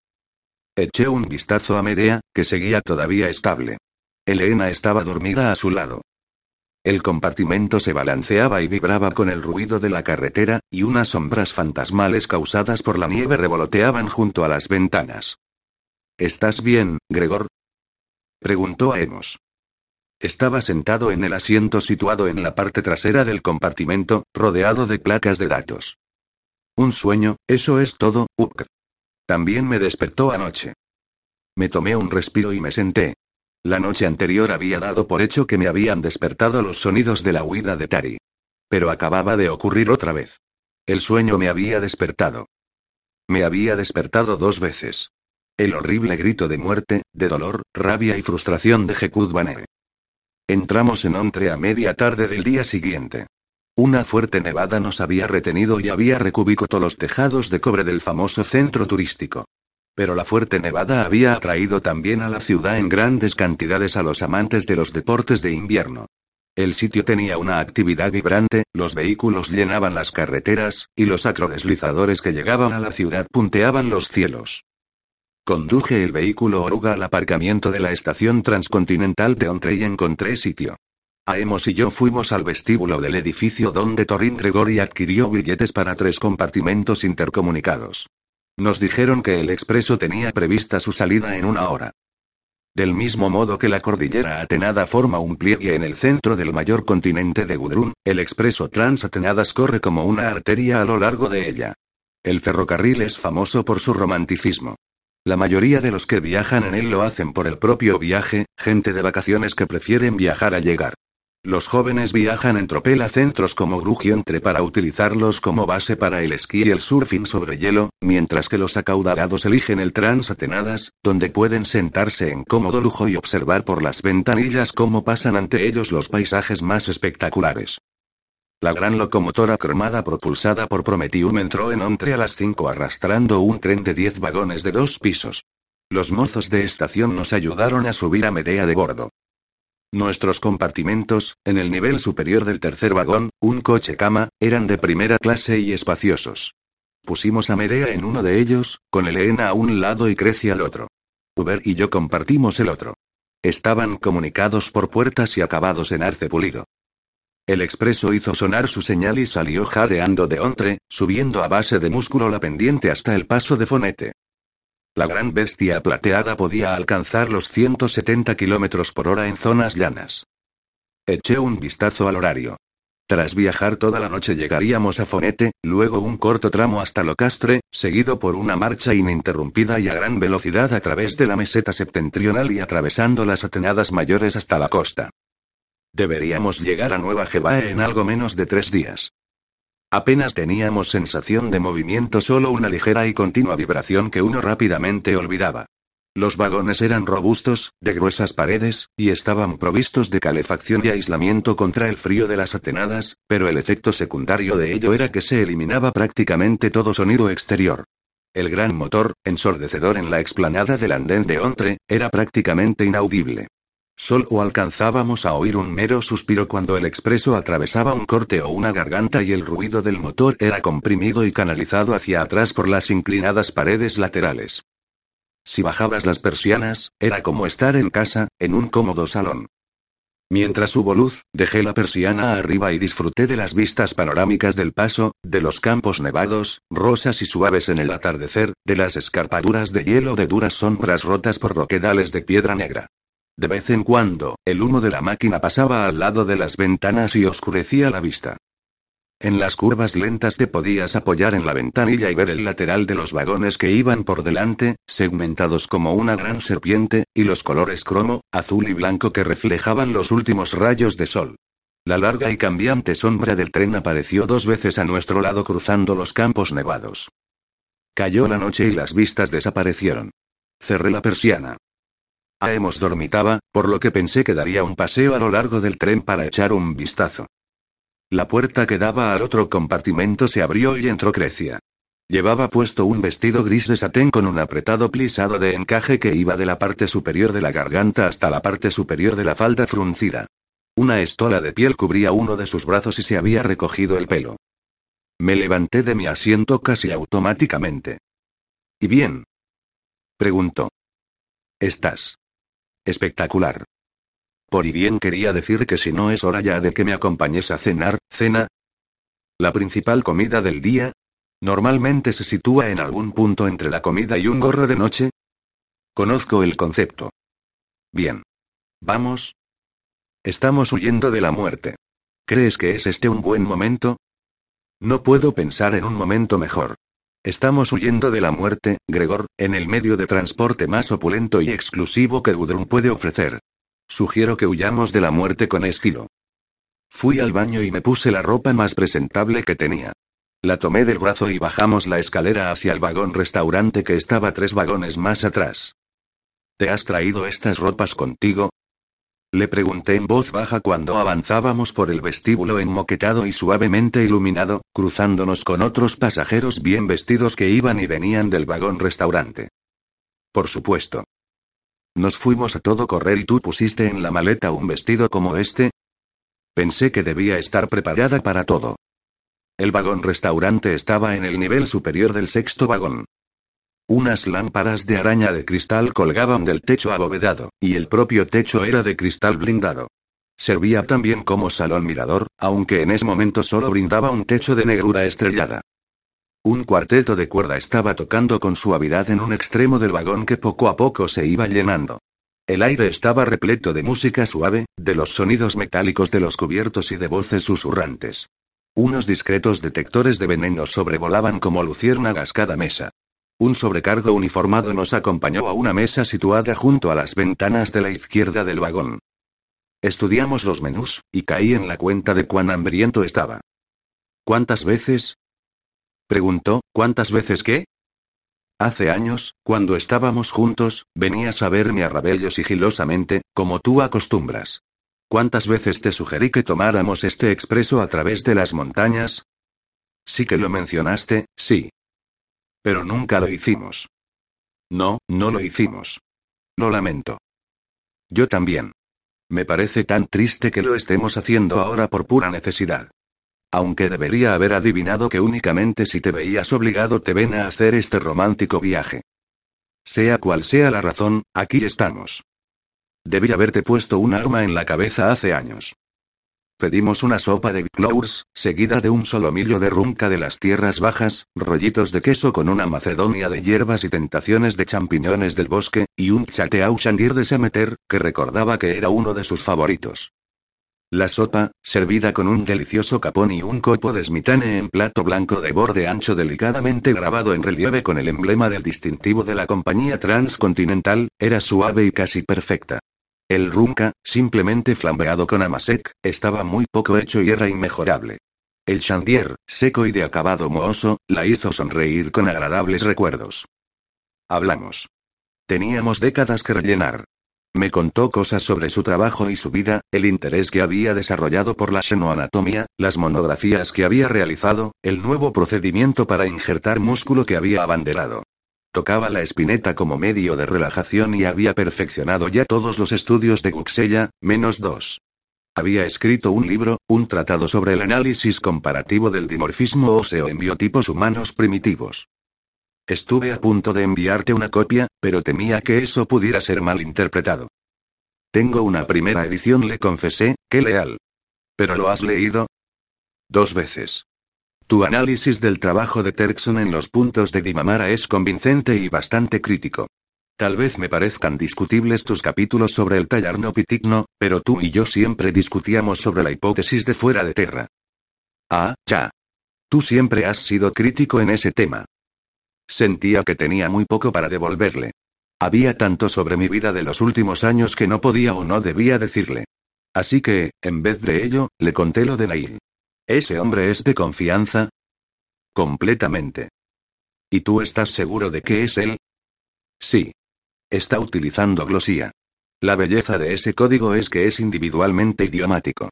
Eché un vistazo a Medea, que seguía todavía estable. Elena estaba dormida a su lado. El compartimento se balanceaba y vibraba con el ruido de la carretera, y unas sombras fantasmales causadas por la nieve revoloteaban junto a las ventanas. ¿Estás bien, Gregor? preguntó a Emos. Estaba sentado en el asiento situado en la parte trasera del compartimento, rodeado de placas de datos. Un sueño, eso es todo, Ukr. También me despertó anoche. Me tomé un respiro y me senté. La noche anterior había dado por hecho que me habían despertado los sonidos de la huida de Tari. Pero acababa de ocurrir otra vez. El sueño me había despertado. Me había despertado dos veces. El horrible grito de muerte, de dolor, rabia y frustración de Jekud Entramos en Ontre a media tarde del día siguiente. Una fuerte nevada nos había retenido y había recubicado los tejados de cobre del famoso centro turístico. Pero la fuerte nevada había atraído también a la ciudad en grandes cantidades a los amantes de los deportes de invierno. El sitio tenía una actividad vibrante, los vehículos llenaban las carreteras, y los acrodeslizadores que llegaban a la ciudad punteaban los cielos. Conduje el vehículo oruga al aparcamiento de la estación transcontinental de Ontre y encontré sitio. Aemos y yo fuimos al vestíbulo del edificio donde Torin Gregory adquirió billetes para tres compartimentos intercomunicados. Nos dijeron que el expreso tenía prevista su salida en una hora. Del mismo modo que la cordillera Atenada forma un pliegue en el centro del mayor continente de Gudrun, el expreso Transatenadas corre como una arteria a lo largo de ella. El ferrocarril es famoso por su romanticismo. La mayoría de los que viajan en él lo hacen por el propio viaje, gente de vacaciones que prefieren viajar a llegar. Los jóvenes viajan en tropel a centros como Grugientre para utilizarlos como base para el esquí y el surfing sobre hielo, mientras que los acaudalados eligen el Transatenadas, donde pueden sentarse en cómodo lujo y observar por las ventanillas cómo pasan ante ellos los paisajes más espectaculares. La gran locomotora cromada propulsada por Prometium entró en Ontre a las 5 arrastrando un tren de 10 vagones de dos pisos. Los mozos de estación nos ayudaron a subir a Medea de bordo. Nuestros compartimentos, en el nivel superior del tercer vagón, un coche cama, eran de primera clase y espaciosos. Pusimos a Medea en uno de ellos, con Elena a un lado y Crecia al otro. Uber y yo compartimos el otro. Estaban comunicados por puertas y acabados en arce pulido. El expreso hizo sonar su señal y salió jadeando de ontre, subiendo a base de músculo la pendiente hasta el paso de Fonete. La gran bestia plateada podía alcanzar los 170 kilómetros por hora en zonas llanas. Eché un vistazo al horario. Tras viajar toda la noche llegaríamos a Fonete, luego un corto tramo hasta Locastre, seguido por una marcha ininterrumpida y a gran velocidad a través de la meseta septentrional y atravesando las atenadas mayores hasta la costa. Deberíamos llegar a Nueva Jebae en algo menos de tres días. Apenas teníamos sensación de movimiento, solo una ligera y continua vibración que uno rápidamente olvidaba. Los vagones eran robustos, de gruesas paredes, y estaban provistos de calefacción y aislamiento contra el frío de las atenadas, pero el efecto secundario de ello era que se eliminaba prácticamente todo sonido exterior. El gran motor, ensordecedor en la explanada del andén de Ontre, era prácticamente inaudible. Solo alcanzábamos a oír un mero suspiro cuando el expreso atravesaba un corte o una garganta y el ruido del motor era comprimido y canalizado hacia atrás por las inclinadas paredes laterales. Si bajabas las persianas, era como estar en casa, en un cómodo salón. Mientras hubo luz, dejé la persiana arriba y disfruté de las vistas panorámicas del paso, de los campos nevados, rosas y suaves en el atardecer, de las escarpaduras de hielo de duras sombras rotas por roquedales de piedra negra. De vez en cuando, el humo de la máquina pasaba al lado de las ventanas y oscurecía la vista. En las curvas lentas te podías apoyar en la ventanilla y ver el lateral de los vagones que iban por delante, segmentados como una gran serpiente, y los colores cromo, azul y blanco que reflejaban los últimos rayos de sol. La larga y cambiante sombra del tren apareció dos veces a nuestro lado cruzando los campos nevados. Cayó la noche y las vistas desaparecieron. Cerré la persiana. Hemos dormitaba, por lo que pensé que daría un paseo a lo largo del tren para echar un vistazo. La puerta que daba al otro compartimento se abrió y entró Crecia. Llevaba puesto un vestido gris de satén con un apretado plisado de encaje que iba de la parte superior de la garganta hasta la parte superior de la falda fruncida. Una estola de piel cubría uno de sus brazos y se había recogido el pelo. Me levanté de mi asiento casi automáticamente. ¿Y bien? preguntó. Estás. Espectacular. Por y bien quería decir que si no es hora ya de que me acompañes a cenar, cena. La principal comida del día. Normalmente se sitúa en algún punto entre la comida y un gorro de noche. Conozco el concepto. Bien. Vamos. Estamos huyendo de la muerte. ¿Crees que es este un buen momento? No puedo pensar en un momento mejor. Estamos huyendo de la muerte, Gregor, en el medio de transporte más opulento y exclusivo que Gudrun puede ofrecer. Sugiero que huyamos de la muerte con estilo. Fui al baño y me puse la ropa más presentable que tenía. La tomé del brazo y bajamos la escalera hacia el vagón restaurante que estaba tres vagones más atrás. ¿Te has traído estas ropas contigo? Le pregunté en voz baja cuando avanzábamos por el vestíbulo enmoquetado y suavemente iluminado, cruzándonos con otros pasajeros bien vestidos que iban y venían del vagón restaurante. Por supuesto. Nos fuimos a todo correr y tú pusiste en la maleta un vestido como este. Pensé que debía estar preparada para todo. El vagón restaurante estaba en el nivel superior del sexto vagón. Unas lámparas de araña de cristal colgaban del techo abovedado, y el propio techo era de cristal blindado. Servía también como salón mirador, aunque en ese momento solo brindaba un techo de negrura estrellada. Un cuarteto de cuerda estaba tocando con suavidad en un extremo del vagón que poco a poco se iba llenando. El aire estaba repleto de música suave, de los sonidos metálicos de los cubiertos y de voces susurrantes. Unos discretos detectores de veneno sobrevolaban como luciérnagas cada mesa. Un sobrecargo uniformado nos acompañó a una mesa situada junto a las ventanas de la izquierda del vagón. Estudiamos los menús, y caí en la cuenta de cuán hambriento estaba. ¿Cuántas veces? Preguntó, ¿cuántas veces qué? Hace años, cuando estábamos juntos, venías a verme a Rabello sigilosamente, como tú acostumbras. ¿Cuántas veces te sugerí que tomáramos este expreso a través de las montañas? Sí que lo mencionaste, sí. Pero nunca lo hicimos. No, no lo hicimos. Lo lamento. Yo también. Me parece tan triste que lo estemos haciendo ahora por pura necesidad. Aunque debería haber adivinado que únicamente si te veías obligado te ven a hacer este romántico viaje. Sea cual sea la razón, aquí estamos. Debí haberte puesto un arma en la cabeza hace años. Pedimos una sopa de clours, seguida de un solomillo de runca de las tierras bajas, rollitos de queso con una macedonia de hierbas y tentaciones de champiñones del bosque, y un chateau chandir de Sameter, que recordaba que era uno de sus favoritos. La sopa, servida con un delicioso capón y un copo de smitane en plato blanco de borde ancho delicadamente grabado en relieve con el emblema del distintivo de la compañía transcontinental, era suave y casi perfecta. El runca, simplemente flambeado con amasec, estaba muy poco hecho y era inmejorable. El chandier, seco y de acabado mohoso, la hizo sonreír con agradables recuerdos. Hablamos. Teníamos décadas que rellenar. Me contó cosas sobre su trabajo y su vida, el interés que había desarrollado por la xenoanatomía, las monografías que había realizado, el nuevo procedimiento para injertar músculo que había abanderado. Tocaba la espineta como medio de relajación y había perfeccionado ya todos los estudios de Guxella, menos dos. Había escrito un libro, un tratado sobre el análisis comparativo del dimorfismo óseo en biotipos humanos primitivos. Estuve a punto de enviarte una copia, pero temía que eso pudiera ser mal interpretado. Tengo una primera edición, le confesé, qué leal. ¿Pero lo has leído? Dos veces. Tu análisis del trabajo de Terkson en los puntos de Dimamara es convincente y bastante crítico. Tal vez me parezcan discutibles tus capítulos sobre el tallarno pitigno, pero tú y yo siempre discutíamos sobre la hipótesis de fuera de Terra. Ah, ya. Tú siempre has sido crítico en ese tema. Sentía que tenía muy poco para devolverle. Había tanto sobre mi vida de los últimos años que no podía o no debía decirle. Así que, en vez de ello, le conté lo de Nail. ¿Ese hombre es de confianza? Completamente. ¿Y tú estás seguro de que es él? Sí. Está utilizando glosía. La belleza de ese código es que es individualmente idiomático.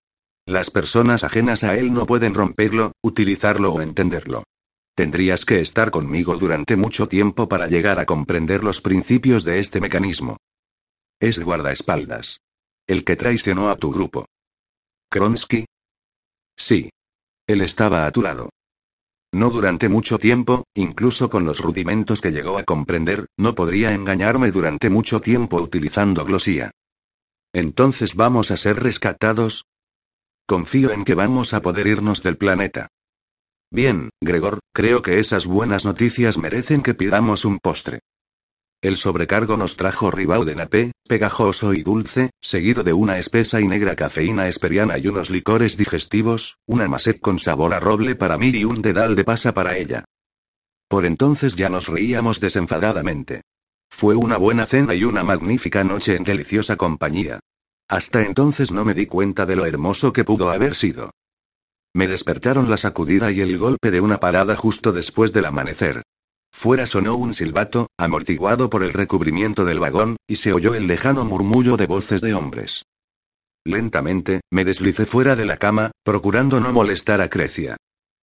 Las personas ajenas a él no pueden romperlo, utilizarlo o entenderlo. Tendrías que estar conmigo durante mucho tiempo para llegar a comprender los principios de este mecanismo. Es guardaespaldas. El que traicionó a tu grupo. ¿Kronsky? Sí. Él estaba a tu lado. No durante mucho tiempo, incluso con los rudimentos que llegó a comprender, no podría engañarme durante mucho tiempo utilizando glosía. Entonces vamos a ser rescatados. Confío en que vamos a poder irnos del planeta. Bien, Gregor, creo que esas buenas noticias merecen que pidamos un postre. El sobrecargo nos trajo ribau de napé, pegajoso y dulce, seguido de una espesa y negra cafeína esperiana y unos licores digestivos, una maset con sabor a roble para mí y un dedal de pasa para ella. Por entonces ya nos reíamos desenfadadamente. Fue una buena cena y una magnífica noche en deliciosa compañía. Hasta entonces no me di cuenta de lo hermoso que pudo haber sido. Me despertaron la sacudida y el golpe de una parada justo después del amanecer. Fuera sonó un silbato, amortiguado por el recubrimiento del vagón, y se oyó el lejano murmullo de voces de hombres. Lentamente, me deslicé fuera de la cama, procurando no molestar a Crecia.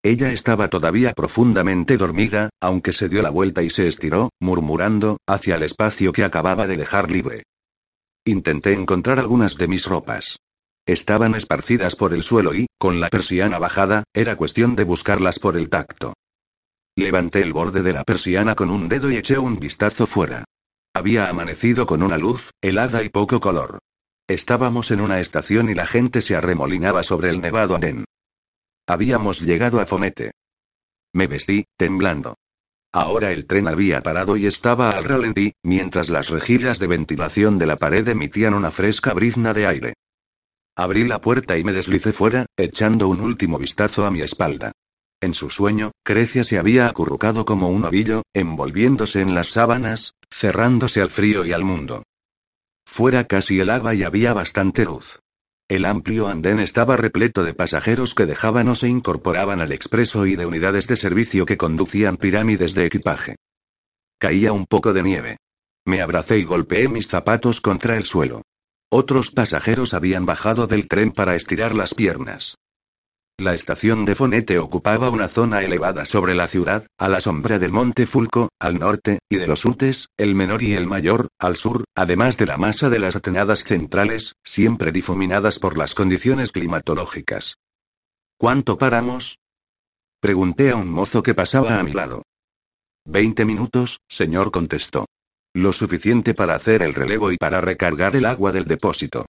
Ella estaba todavía profundamente dormida, aunque se dio la vuelta y se estiró, murmurando, hacia el espacio que acababa de dejar libre. Intenté encontrar algunas de mis ropas. Estaban esparcidas por el suelo y, con la persiana bajada, era cuestión de buscarlas por el tacto. Levanté el borde de la persiana con un dedo y eché un vistazo fuera. Había amanecido con una luz, helada y poco color. Estábamos en una estación y la gente se arremolinaba sobre el nevado andén. Habíamos llegado a Fonete. Me vestí, temblando. Ahora el tren había parado y estaba al ralentí, mientras las rejillas de ventilación de la pared emitían una fresca brizna de aire. Abrí la puerta y me deslicé fuera, echando un último vistazo a mi espalda. En su sueño, Crecia se había acurrucado como un ovillo, envolviéndose en las sábanas, cerrándose al frío y al mundo. Fuera casi el agua y había bastante luz. El amplio andén estaba repleto de pasajeros que dejaban o se incorporaban al expreso y de unidades de servicio que conducían pirámides de equipaje. Caía un poco de nieve. Me abracé y golpeé mis zapatos contra el suelo. Otros pasajeros habían bajado del tren para estirar las piernas. La estación de Fonete ocupaba una zona elevada sobre la ciudad, a la sombra del monte Fulco, al norte, y de los Utes, el menor y el mayor, al sur, además de la masa de las atenadas centrales, siempre difuminadas por las condiciones climatológicas. ¿Cuánto paramos? Pregunté a un mozo que pasaba a mi lado. Veinte minutos, señor contestó. Lo suficiente para hacer el relevo y para recargar el agua del depósito.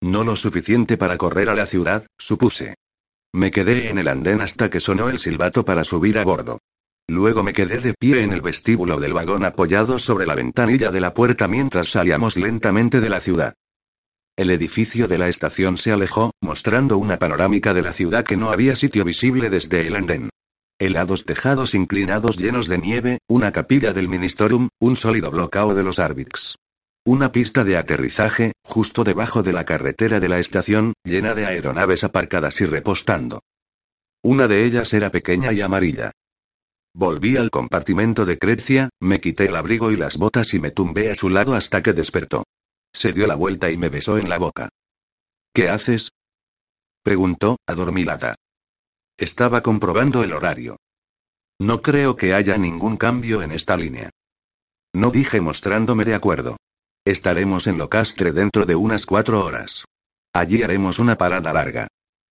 No lo suficiente para correr a la ciudad, supuse. Me quedé en el andén hasta que sonó el silbato para subir a bordo. Luego me quedé de pie en el vestíbulo del vagón apoyado sobre la ventanilla de la puerta mientras salíamos lentamente de la ciudad. El edificio de la estación se alejó, mostrando una panorámica de la ciudad que no había sitio visible desde el andén. Helados tejados inclinados llenos de nieve, una capilla del Ministerium, un sólido bloqueo de los Arvix. Una pista de aterrizaje, justo debajo de la carretera de la estación, llena de aeronaves aparcadas y repostando. Una de ellas era pequeña y amarilla. Volví al compartimento de Crecia, me quité el abrigo y las botas y me tumbé a su lado hasta que despertó. Se dio la vuelta y me besó en la boca. ¿Qué haces? preguntó, adormilada. Estaba comprobando el horario. No creo que haya ningún cambio en esta línea. No dije mostrándome de acuerdo. Estaremos en Locastre dentro de unas cuatro horas. Allí haremos una parada larga.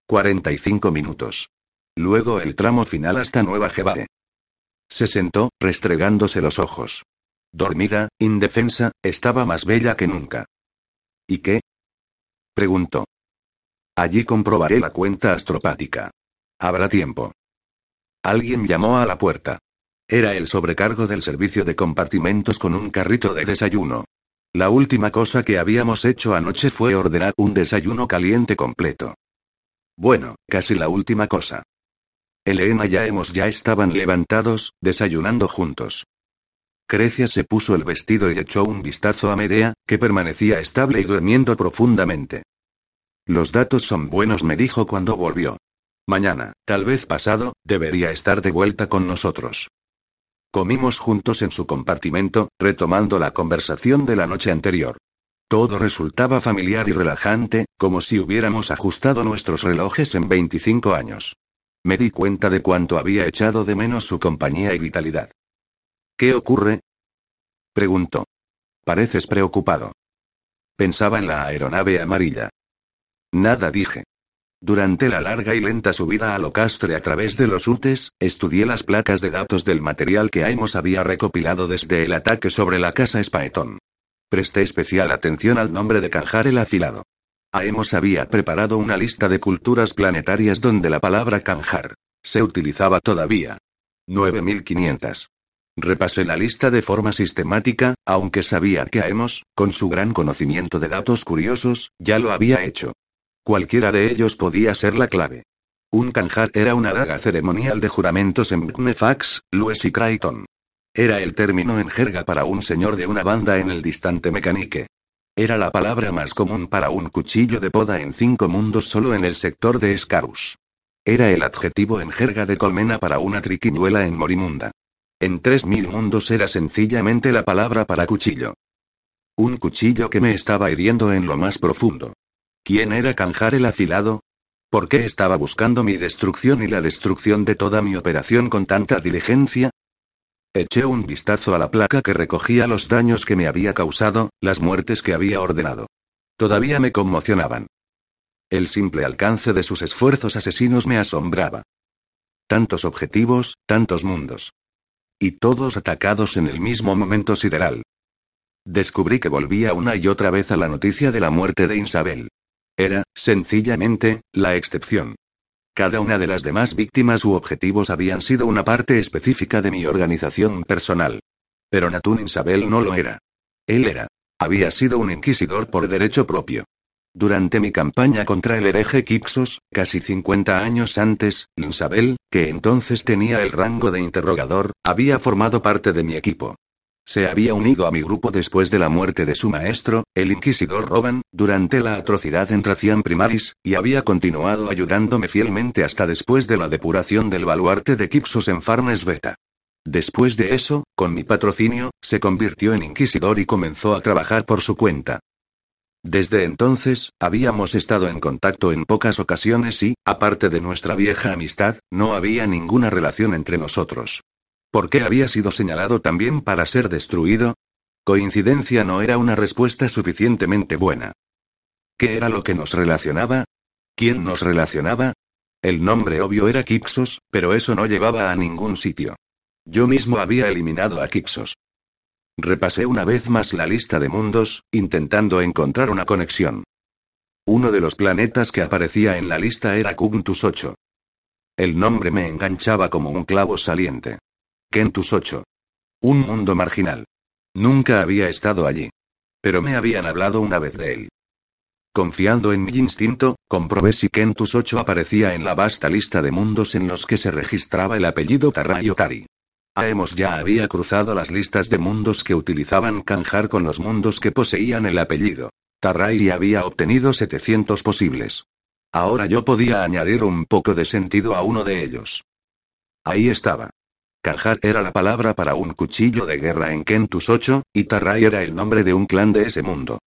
45 minutos. Luego el tramo final hasta Nueva Jebae. Se sentó, restregándose los ojos. Dormida, indefensa, estaba más bella que nunca. ¿Y qué? Preguntó. Allí comprobaré la cuenta astropática. Habrá tiempo. Alguien llamó a la puerta. Era el sobrecargo del servicio de compartimentos con un carrito de desayuno. La última cosa que habíamos hecho anoche fue ordenar un desayuno caliente completo. Bueno, casi la última cosa. Elena y hemos ya estaban levantados, desayunando juntos. Crecia se puso el vestido y echó un vistazo a Medea, que permanecía estable y durmiendo profundamente. Los datos son buenos, me dijo cuando volvió. Mañana, tal vez pasado, debería estar de vuelta con nosotros. Comimos juntos en su compartimento, retomando la conversación de la noche anterior. Todo resultaba familiar y relajante, como si hubiéramos ajustado nuestros relojes en 25 años. Me di cuenta de cuánto había echado de menos su compañía y vitalidad. ¿Qué ocurre? preguntó. Pareces preocupado. Pensaba en la aeronave amarilla. Nada dije. Durante la larga y lenta subida al Ocastre a través de los UTES, estudié las placas de datos del material que Aemos había recopilado desde el ataque sobre la casa Spaetón. Presté especial atención al nombre de Kanjar el afilado. Aemos había preparado una lista de culturas planetarias donde la palabra Kanjar se utilizaba todavía. 9500. Repasé la lista de forma sistemática, aunque sabía que Aemos, con su gran conocimiento de datos curiosos, ya lo había hecho. Cualquiera de ellos podía ser la clave. Un kanjar era una daga ceremonial de juramentos en Bnefax, Lues y Creighton. Era el término en jerga para un señor de una banda en el distante mecanique. Era la palabra más común para un cuchillo de poda en cinco mundos solo en el sector de Scarus. Era el adjetivo en jerga de colmena para una triquiñuela en Morimunda. En tres mil mundos era sencillamente la palabra para cuchillo. Un cuchillo que me estaba hiriendo en lo más profundo. ¿Quién era Kanjar el afilado? ¿Por qué estaba buscando mi destrucción y la destrucción de toda mi operación con tanta diligencia? Eché un vistazo a la placa que recogía los daños que me había causado, las muertes que había ordenado. Todavía me conmocionaban. El simple alcance de sus esfuerzos asesinos me asombraba. Tantos objetivos, tantos mundos. Y todos atacados en el mismo momento sideral. Descubrí que volvía una y otra vez a la noticia de la muerte de Isabel. Era, sencillamente, la excepción. Cada una de las demás víctimas u objetivos habían sido una parte específica de mi organización personal. Pero Natun Isabel no lo era. Él era. Había sido un inquisidor por derecho propio. Durante mi campaña contra el hereje Kipsos, casi 50 años antes, Isabel, que entonces tenía el rango de interrogador, había formado parte de mi equipo. Se había unido a mi grupo después de la muerte de su maestro, el inquisidor Roban, durante la atrocidad en Tracian Primaris, y había continuado ayudándome fielmente hasta después de la depuración del baluarte de Kipsos en Farnes Beta. Después de eso, con mi patrocinio, se convirtió en inquisidor y comenzó a trabajar por su cuenta. Desde entonces, habíamos estado en contacto en pocas ocasiones y, aparte de nuestra vieja amistad, no había ninguna relación entre nosotros. ¿Por qué había sido señalado también para ser destruido? Coincidencia no era una respuesta suficientemente buena. ¿Qué era lo que nos relacionaba? ¿Quién nos relacionaba? El nombre obvio era Kipsos, pero eso no llevaba a ningún sitio. Yo mismo había eliminado a Kipsos. Repasé una vez más la lista de mundos, intentando encontrar una conexión. Uno de los planetas que aparecía en la lista era Cuntus 8. El nombre me enganchaba como un clavo saliente. Kentus 8. Un mundo marginal. Nunca había estado allí. Pero me habían hablado una vez de él. Confiando en mi instinto, comprobé si Kentus 8 aparecía en la vasta lista de mundos en los que se registraba el apellido Tarray Otari. Aemos ya había cruzado las listas de mundos que utilizaban Kanjar con los mundos que poseían el apellido. Tarray había obtenido 700 posibles. Ahora yo podía añadir un poco de sentido a uno de ellos. Ahí estaba. Kanjar era la palabra para un cuchillo de guerra en Kentus 8, y Tarray era el nombre de un clan de ese mundo.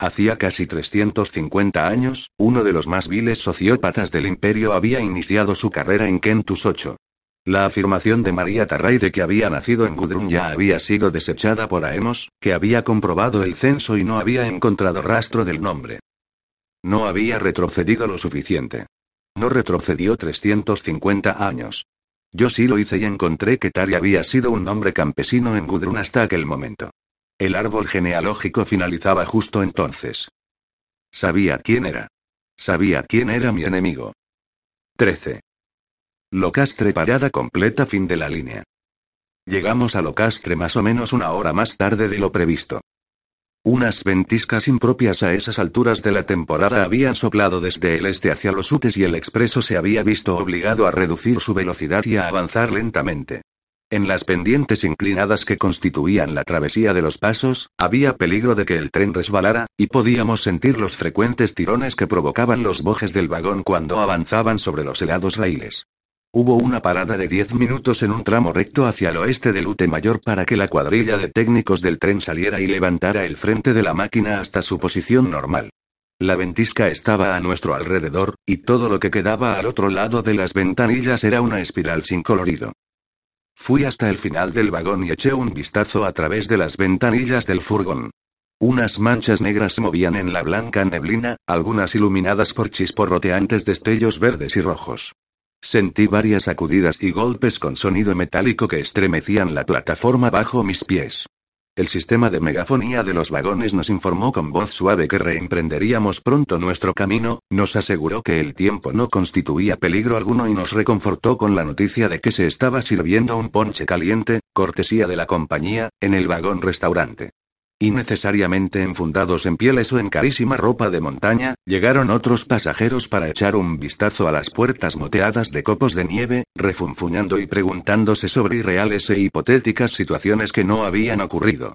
Hacía casi 350 años, uno de los más viles sociópatas del imperio había iniciado su carrera en Kentus 8. La afirmación de María Tarray de que había nacido en Gudrun ya había sido desechada por Aemos, que había comprobado el censo y no había encontrado rastro del nombre. No había retrocedido lo suficiente. No retrocedió 350 años. Yo sí lo hice y encontré que Tari había sido un nombre campesino en Gudrun hasta aquel momento. El árbol genealógico finalizaba justo entonces. Sabía quién era. Sabía quién era mi enemigo. 13. Locastre parada completa fin de la línea. Llegamos a Locastre más o menos una hora más tarde de lo previsto. Unas ventiscas impropias a esas alturas de la temporada habían soplado desde el este hacia los utes y el expreso se había visto obligado a reducir su velocidad y a avanzar lentamente. En las pendientes inclinadas que constituían la travesía de los pasos, había peligro de que el tren resbalara, y podíamos sentir los frecuentes tirones que provocaban los bojes del vagón cuando avanzaban sobre los helados raíles. Hubo una parada de diez minutos en un tramo recto hacia el oeste del Ute Mayor para que la cuadrilla de técnicos del tren saliera y levantara el frente de la máquina hasta su posición normal. La ventisca estaba a nuestro alrededor, y todo lo que quedaba al otro lado de las ventanillas era una espiral sin colorido. Fui hasta el final del vagón y eché un vistazo a través de las ventanillas del furgón. Unas manchas negras se movían en la blanca neblina, algunas iluminadas por chisporroteantes destellos verdes y rojos. Sentí varias sacudidas y golpes con sonido metálico que estremecían la plataforma bajo mis pies. El sistema de megafonía de los vagones nos informó con voz suave que reemprenderíamos pronto nuestro camino, nos aseguró que el tiempo no constituía peligro alguno y nos reconfortó con la noticia de que se estaba sirviendo un ponche caliente, cortesía de la compañía, en el vagón restaurante. Innecesariamente enfundados en pieles o en carísima ropa de montaña, llegaron otros pasajeros para echar un vistazo a las puertas moteadas de copos de nieve, refunfuñando y preguntándose sobre irreales e hipotéticas situaciones que no habían ocurrido.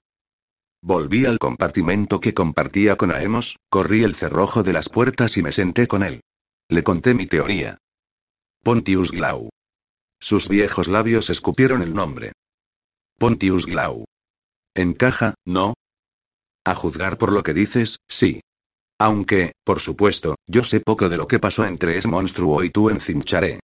Volví al compartimento que compartía con Aemos, corrí el cerrojo de las puertas y me senté con él. Le conté mi teoría. Pontius Glau. Sus viejos labios escupieron el nombre. Pontius Glau. Encaja, ¿no? A juzgar por lo que dices, sí. Aunque, por supuesto, yo sé poco de lo que pasó entre ese monstruo y tú en Cincharé.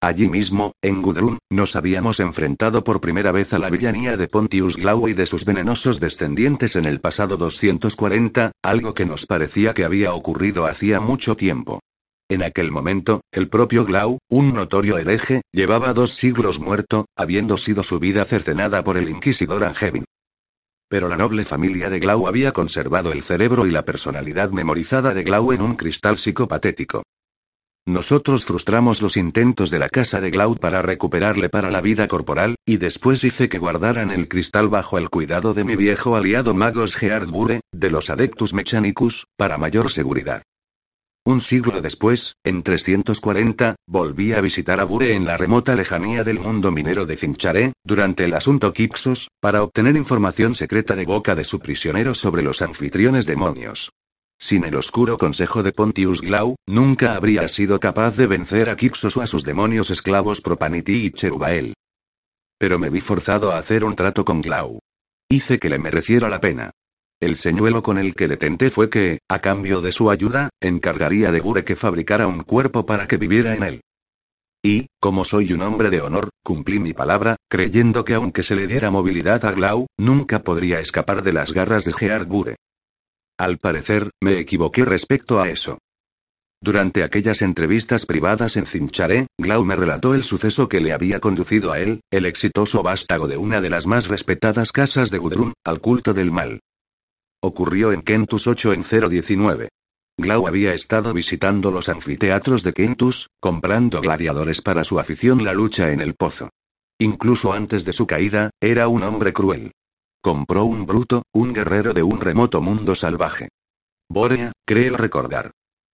Allí mismo, en Gudrun, nos habíamos enfrentado por primera vez a la villanía de Pontius Glau y de sus venenosos descendientes en el pasado 240, algo que nos parecía que había ocurrido hacía mucho tiempo. En aquel momento, el propio Glau, un notorio hereje, llevaba dos siglos muerto, habiendo sido su vida cercenada por el inquisidor Angevin. Pero la noble familia de Glau había conservado el cerebro y la personalidad memorizada de Glau en un cristal psicopatético. Nosotros frustramos los intentos de la casa de Glau para recuperarle para la vida corporal, y después hice que guardaran el cristal bajo el cuidado de mi viejo aliado Magos Geard Bure, de los Adeptus Mechanicus, para mayor seguridad. Un siglo después, en 340, volví a visitar a Bure en la remota lejanía del mundo minero de Fincharé, durante el asunto Kixos, para obtener información secreta de boca de su prisionero sobre los anfitriones demonios. Sin el oscuro consejo de Pontius Glau, nunca habría sido capaz de vencer a Kixos o a sus demonios esclavos Propaniti y Cherubael. Pero me vi forzado a hacer un trato con Glau. Hice que le mereciera la pena. El señuelo con el que le tenté fue que, a cambio de su ayuda, encargaría de Bure que fabricara un cuerpo para que viviera en él. Y, como soy un hombre de honor, cumplí mi palabra, creyendo que aunque se le diera movilidad a Glau, nunca podría escapar de las garras de Gerard Bure. Al parecer, me equivoqué respecto a eso. Durante aquellas entrevistas privadas en Cincharé, Glau me relató el suceso que le había conducido a él, el exitoso vástago de una de las más respetadas casas de Gudrun, al culto del mal. Ocurrió en Kentus 8 en 019. Glau había estado visitando los anfiteatros de Kentus, comprando gladiadores para su afición la lucha en el pozo. Incluso antes de su caída, era un hombre cruel. Compró un bruto, un guerrero de un remoto mundo salvaje. Borea, creo recordar.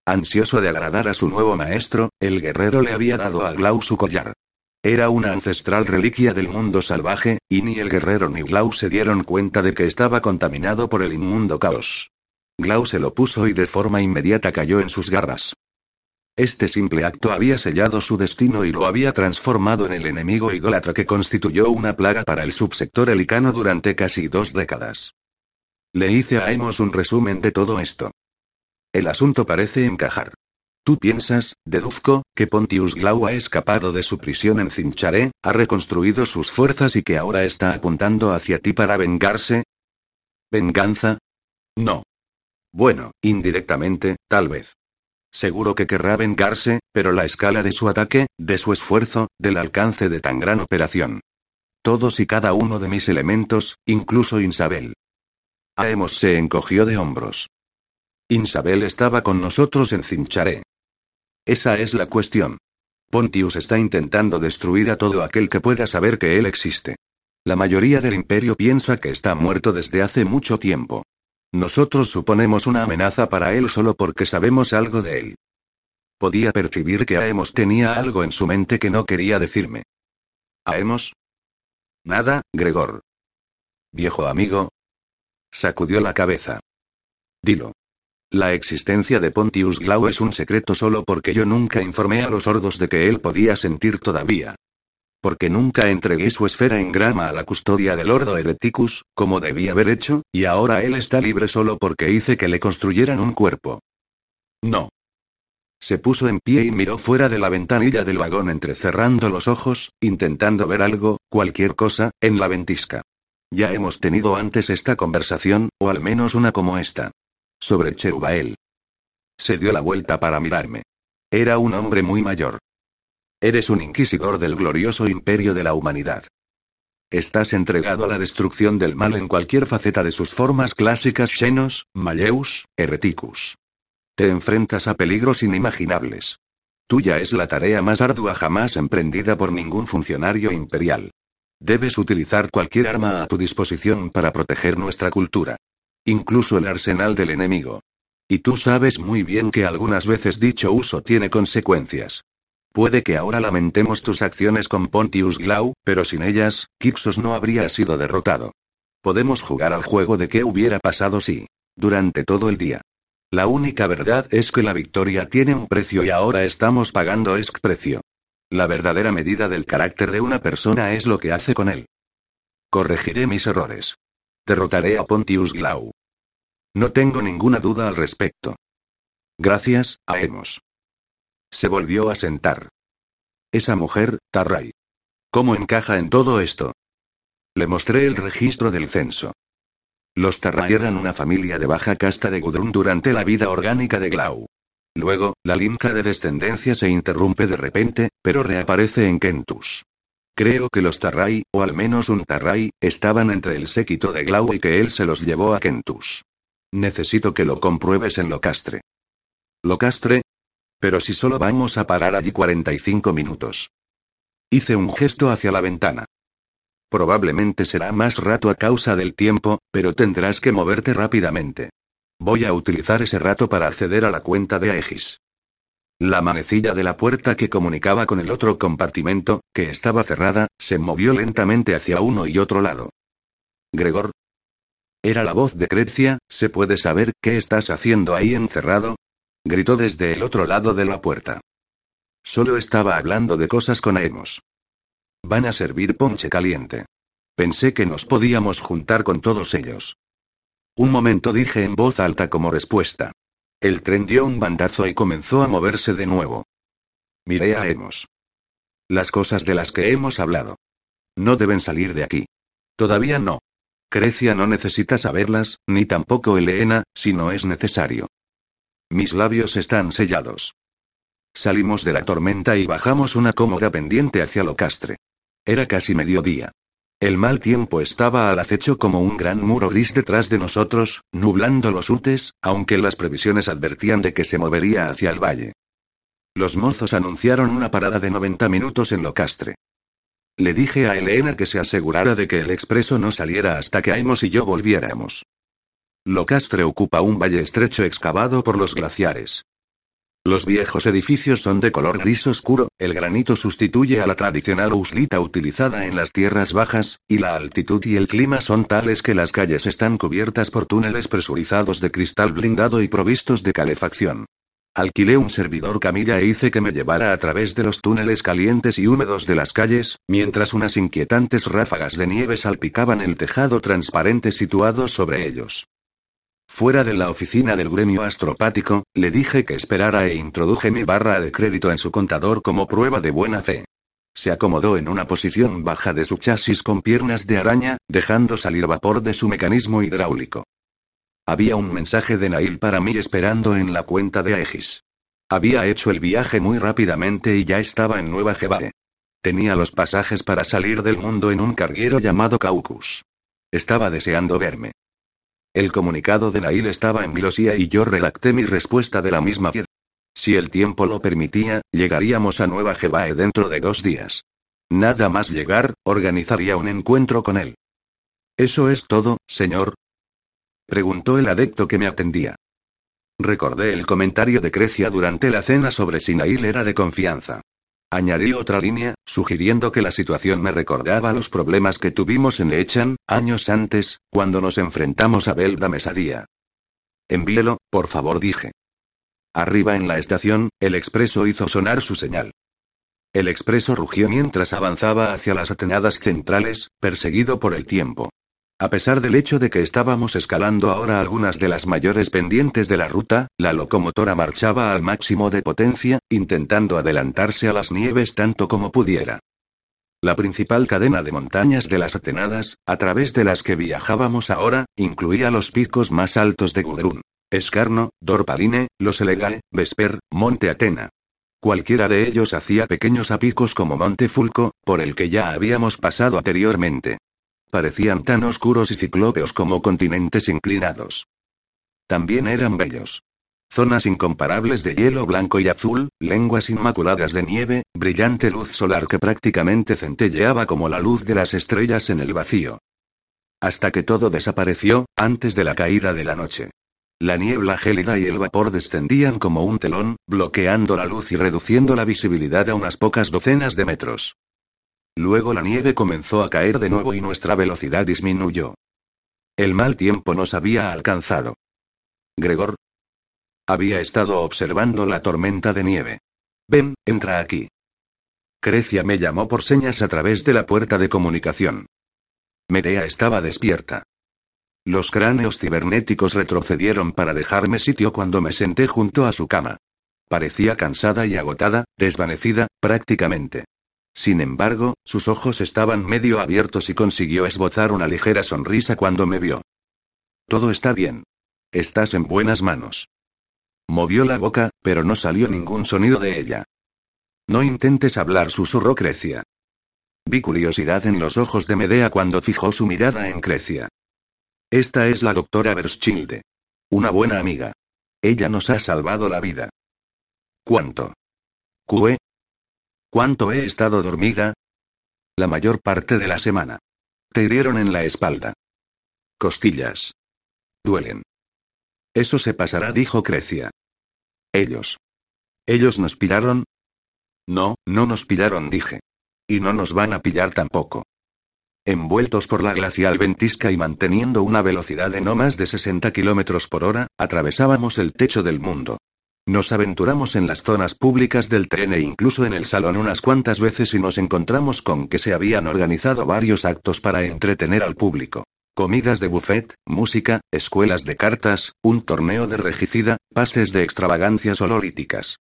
Ansioso de agradar a su nuevo maestro, el guerrero le había dado a Glau su collar. Era una ancestral reliquia del mundo salvaje, y ni el guerrero ni Glau se dieron cuenta de que estaba contaminado por el inmundo caos. Glau se lo puso y de forma inmediata cayó en sus garras. Este simple acto había sellado su destino y lo había transformado en el enemigo idólatra que constituyó una plaga para el subsector helicano durante casi dos décadas. Le hice a Emos un resumen de todo esto. El asunto parece encajar. Tú piensas, deduzco, que Pontius Glau ha escapado de su prisión en Cincharé, ha reconstruido sus fuerzas y que ahora está apuntando hacia ti para vengarse. ¿Venganza? No. Bueno, indirectamente, tal vez. Seguro que querrá vengarse, pero la escala de su ataque, de su esfuerzo, del alcance de tan gran operación. Todos y cada uno de mis elementos, incluso Isabel. Aemos se encogió de hombros. Isabel estaba con nosotros en Cincharé. Esa es la cuestión. Pontius está intentando destruir a todo aquel que pueda saber que él existe. La mayoría del imperio piensa que está muerto desde hace mucho tiempo. Nosotros suponemos una amenaza para él solo porque sabemos algo de él. Podía percibir que Aemos tenía algo en su mente que no quería decirme. ¿Aemos? Nada, Gregor. Viejo amigo. Sacudió la cabeza. Dilo. La existencia de Pontius Glau es un secreto solo porque yo nunca informé a los sordos de que él podía sentir todavía. Porque nunca entregué su esfera en grama a la custodia del Ordo Hereticus, como debía haber hecho, y ahora él está libre solo porque hice que le construyeran un cuerpo. No. Se puso en pie y miró fuera de la ventanilla del vagón entrecerrando los ojos, intentando ver algo, cualquier cosa, en la ventisca. Ya hemos tenido antes esta conversación, o al menos una como esta. Sobre Cherubael. Se dio la vuelta para mirarme. Era un hombre muy mayor. Eres un inquisidor del glorioso imperio de la humanidad. Estás entregado a la destrucción del mal en cualquier faceta de sus formas clásicas Xenos, Malleus, Hereticus. Te enfrentas a peligros inimaginables. Tuya es la tarea más ardua jamás emprendida por ningún funcionario imperial. Debes utilizar cualquier arma a tu disposición para proteger nuestra cultura. Incluso el arsenal del enemigo. Y tú sabes muy bien que algunas veces dicho uso tiene consecuencias. Puede que ahora lamentemos tus acciones con Pontius Glau, pero sin ellas, Kixos no habría sido derrotado. Podemos jugar al juego de qué hubiera pasado si. Durante todo el día. La única verdad es que la victoria tiene un precio y ahora estamos pagando ese precio. La verdadera medida del carácter de una persona es lo que hace con él. Corregiré mis errores. Derrotaré a Pontius Glau. No tengo ninguna duda al respecto. Gracias, Aemos. Se volvió a sentar. Esa mujer, Tarray. ¿Cómo encaja en todo esto? Le mostré el registro del censo. Los Tarray eran una familia de baja casta de Gudrun durante la vida orgánica de Glau. Luego, la linca de descendencia se interrumpe de repente, pero reaparece en Kentus. Creo que los Tarray, o al menos un Tarray, estaban entre el séquito de Glau y que él se los llevó a Kentus. Necesito que lo compruebes en Locastre. ¿Locastre? Pero si solo vamos a parar allí 45 minutos. Hice un gesto hacia la ventana. Probablemente será más rato a causa del tiempo, pero tendrás que moverte rápidamente. Voy a utilizar ese rato para acceder a la cuenta de Aegis. La manecilla de la puerta que comunicaba con el otro compartimento, que estaba cerrada, se movió lentamente hacia uno y otro lado. Gregor, era la voz de Crecia, ¿se puede saber qué estás haciendo ahí encerrado? Gritó desde el otro lado de la puerta. Solo estaba hablando de cosas con Aemos. Van a servir ponche caliente. Pensé que nos podíamos juntar con todos ellos. Un momento dije en voz alta como respuesta. El tren dio un bandazo y comenzó a moverse de nuevo. Miré a Aemos. Las cosas de las que hemos hablado. No deben salir de aquí. Todavía no. Crecia no necesita saberlas, ni tampoco Elena, si no es necesario. Mis labios están sellados. Salimos de la tormenta y bajamos una cómoda pendiente hacia Locastre. Era casi mediodía. El mal tiempo estaba al acecho como un gran muro gris detrás de nosotros, nublando los utes, aunque las previsiones advertían de que se movería hacia el valle. Los mozos anunciaron una parada de 90 minutos en Locastre. Le dije a Elena que se asegurara de que el expreso no saliera hasta que Aimos y yo volviéramos. Locastre ocupa un valle estrecho excavado por los glaciares. Los viejos edificios son de color gris oscuro, el granito sustituye a la tradicional uslita utilizada en las tierras bajas, y la altitud y el clima son tales que las calles están cubiertas por túneles presurizados de cristal blindado y provistos de calefacción. Alquilé un servidor camilla e hice que me llevara a través de los túneles calientes y húmedos de las calles, mientras unas inquietantes ráfagas de nieve salpicaban el tejado transparente situado sobre ellos. Fuera de la oficina del gremio astropático, le dije que esperara e introduje mi barra de crédito en su contador como prueba de buena fe. Se acomodó en una posición baja de su chasis con piernas de araña, dejando salir vapor de su mecanismo hidráulico. Había un mensaje de Nail para mí esperando en la cuenta de Aegis. Había hecho el viaje muy rápidamente y ya estaba en Nueva Jebae. Tenía los pasajes para salir del mundo en un carguero llamado Caucus. Estaba deseando verme. El comunicado de Nail estaba en Vilosía y yo redacté mi respuesta de la misma piedra. Si el tiempo lo permitía, llegaríamos a Nueva Jebae dentro de dos días. Nada más llegar, organizaría un encuentro con él. ¿Eso es todo, señor? Preguntó el adecto que me atendía. Recordé el comentario de Crecia durante la cena sobre si Nail era de confianza. Añadí otra línea, sugiriendo que la situación me recordaba los problemas que tuvimos en Echan, años antes, cuando nos enfrentamos a Belda Mesadía. Envíelo, por favor, dije. Arriba en la estación, el expreso hizo sonar su señal. El expreso rugió mientras avanzaba hacia las atenadas centrales, perseguido por el tiempo. A pesar del hecho de que estábamos escalando ahora algunas de las mayores pendientes de la ruta, la locomotora marchaba al máximo de potencia, intentando adelantarse a las nieves tanto como pudiera. La principal cadena de montañas de las Atenadas, a través de las que viajábamos ahora, incluía los picos más altos de Gudrun. Escarno, Dorpaline, Los Elegae, Vesper, Monte Atena. Cualquiera de ellos hacía pequeños apicos como Monte Fulco, por el que ya habíamos pasado anteriormente. Parecían tan oscuros y ciclópeos como continentes inclinados. También eran bellos. Zonas incomparables de hielo blanco y azul, lenguas inmaculadas de nieve, brillante luz solar que prácticamente centelleaba como la luz de las estrellas en el vacío. Hasta que todo desapareció, antes de la caída de la noche. La niebla gélida y el vapor descendían como un telón, bloqueando la luz y reduciendo la visibilidad a unas pocas docenas de metros. Luego la nieve comenzó a caer de nuevo y nuestra velocidad disminuyó. El mal tiempo nos había alcanzado. Gregor. Había estado observando la tormenta de nieve. Ven, entra aquí. Crecia me llamó por señas a través de la puerta de comunicación. Medea estaba despierta. Los cráneos cibernéticos retrocedieron para dejarme sitio cuando me senté junto a su cama. Parecía cansada y agotada, desvanecida, prácticamente. Sin embargo, sus ojos estaban medio abiertos y consiguió esbozar una ligera sonrisa cuando me vio. Todo está bien. Estás en buenas manos. Movió la boca, pero no salió ningún sonido de ella. No intentes hablar, susurró Crecia. Vi curiosidad en los ojos de Medea cuando fijó su mirada en Crecia. Esta es la doctora Berschilde. Una buena amiga. Ella nos ha salvado la vida. ¿Cuánto? ¿Cue? ¿Cuánto he estado dormida? La mayor parte de la semana. Te hirieron en la espalda. Costillas. Duelen. Eso se pasará, dijo Crecia. Ellos. ¿Ellos nos pillaron? No, no nos pillaron, dije. Y no nos van a pillar tampoco. Envueltos por la glacial ventisca y manteniendo una velocidad de no más de 60 kilómetros por hora, atravesábamos el techo del mundo. Nos aventuramos en las zonas públicas del tren e incluso en el salón unas cuantas veces y nos encontramos con que se habían organizado varios actos para entretener al público. Comidas de buffet, música, escuelas de cartas, un torneo de regicida, pases de extravagancias ololíticas.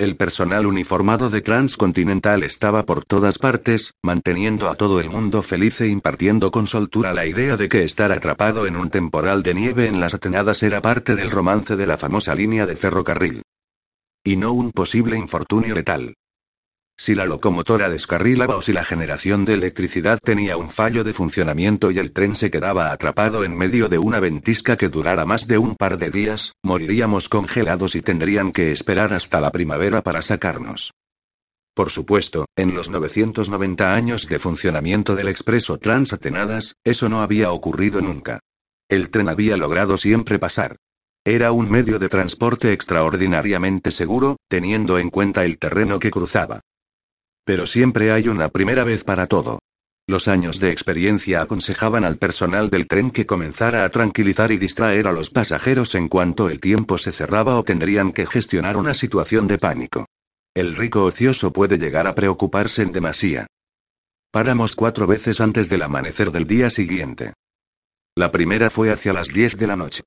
El personal uniformado de Transcontinental estaba por todas partes, manteniendo a todo el mundo feliz e impartiendo con soltura la idea de que estar atrapado en un temporal de nieve en las Atenadas era parte del romance de la famosa línea de ferrocarril. Y no un posible infortunio letal. Si la locomotora descarrilaba o si la generación de electricidad tenía un fallo de funcionamiento y el tren se quedaba atrapado en medio de una ventisca que durara más de un par de días, moriríamos congelados y tendrían que esperar hasta la primavera para sacarnos. Por supuesto, en los 990 años de funcionamiento del expreso Transatenadas, eso no había ocurrido nunca. El tren había logrado siempre pasar. Era un medio de transporte extraordinariamente seguro, teniendo en cuenta el terreno que cruzaba. Pero siempre hay una primera vez para todo. Los años de experiencia aconsejaban al personal del tren que comenzara a tranquilizar y distraer a los pasajeros en cuanto el tiempo se cerraba o tendrían que gestionar una situación de pánico. El rico ocioso puede llegar a preocuparse en demasía. Paramos cuatro veces antes del amanecer del día siguiente. La primera fue hacia las diez de la noche.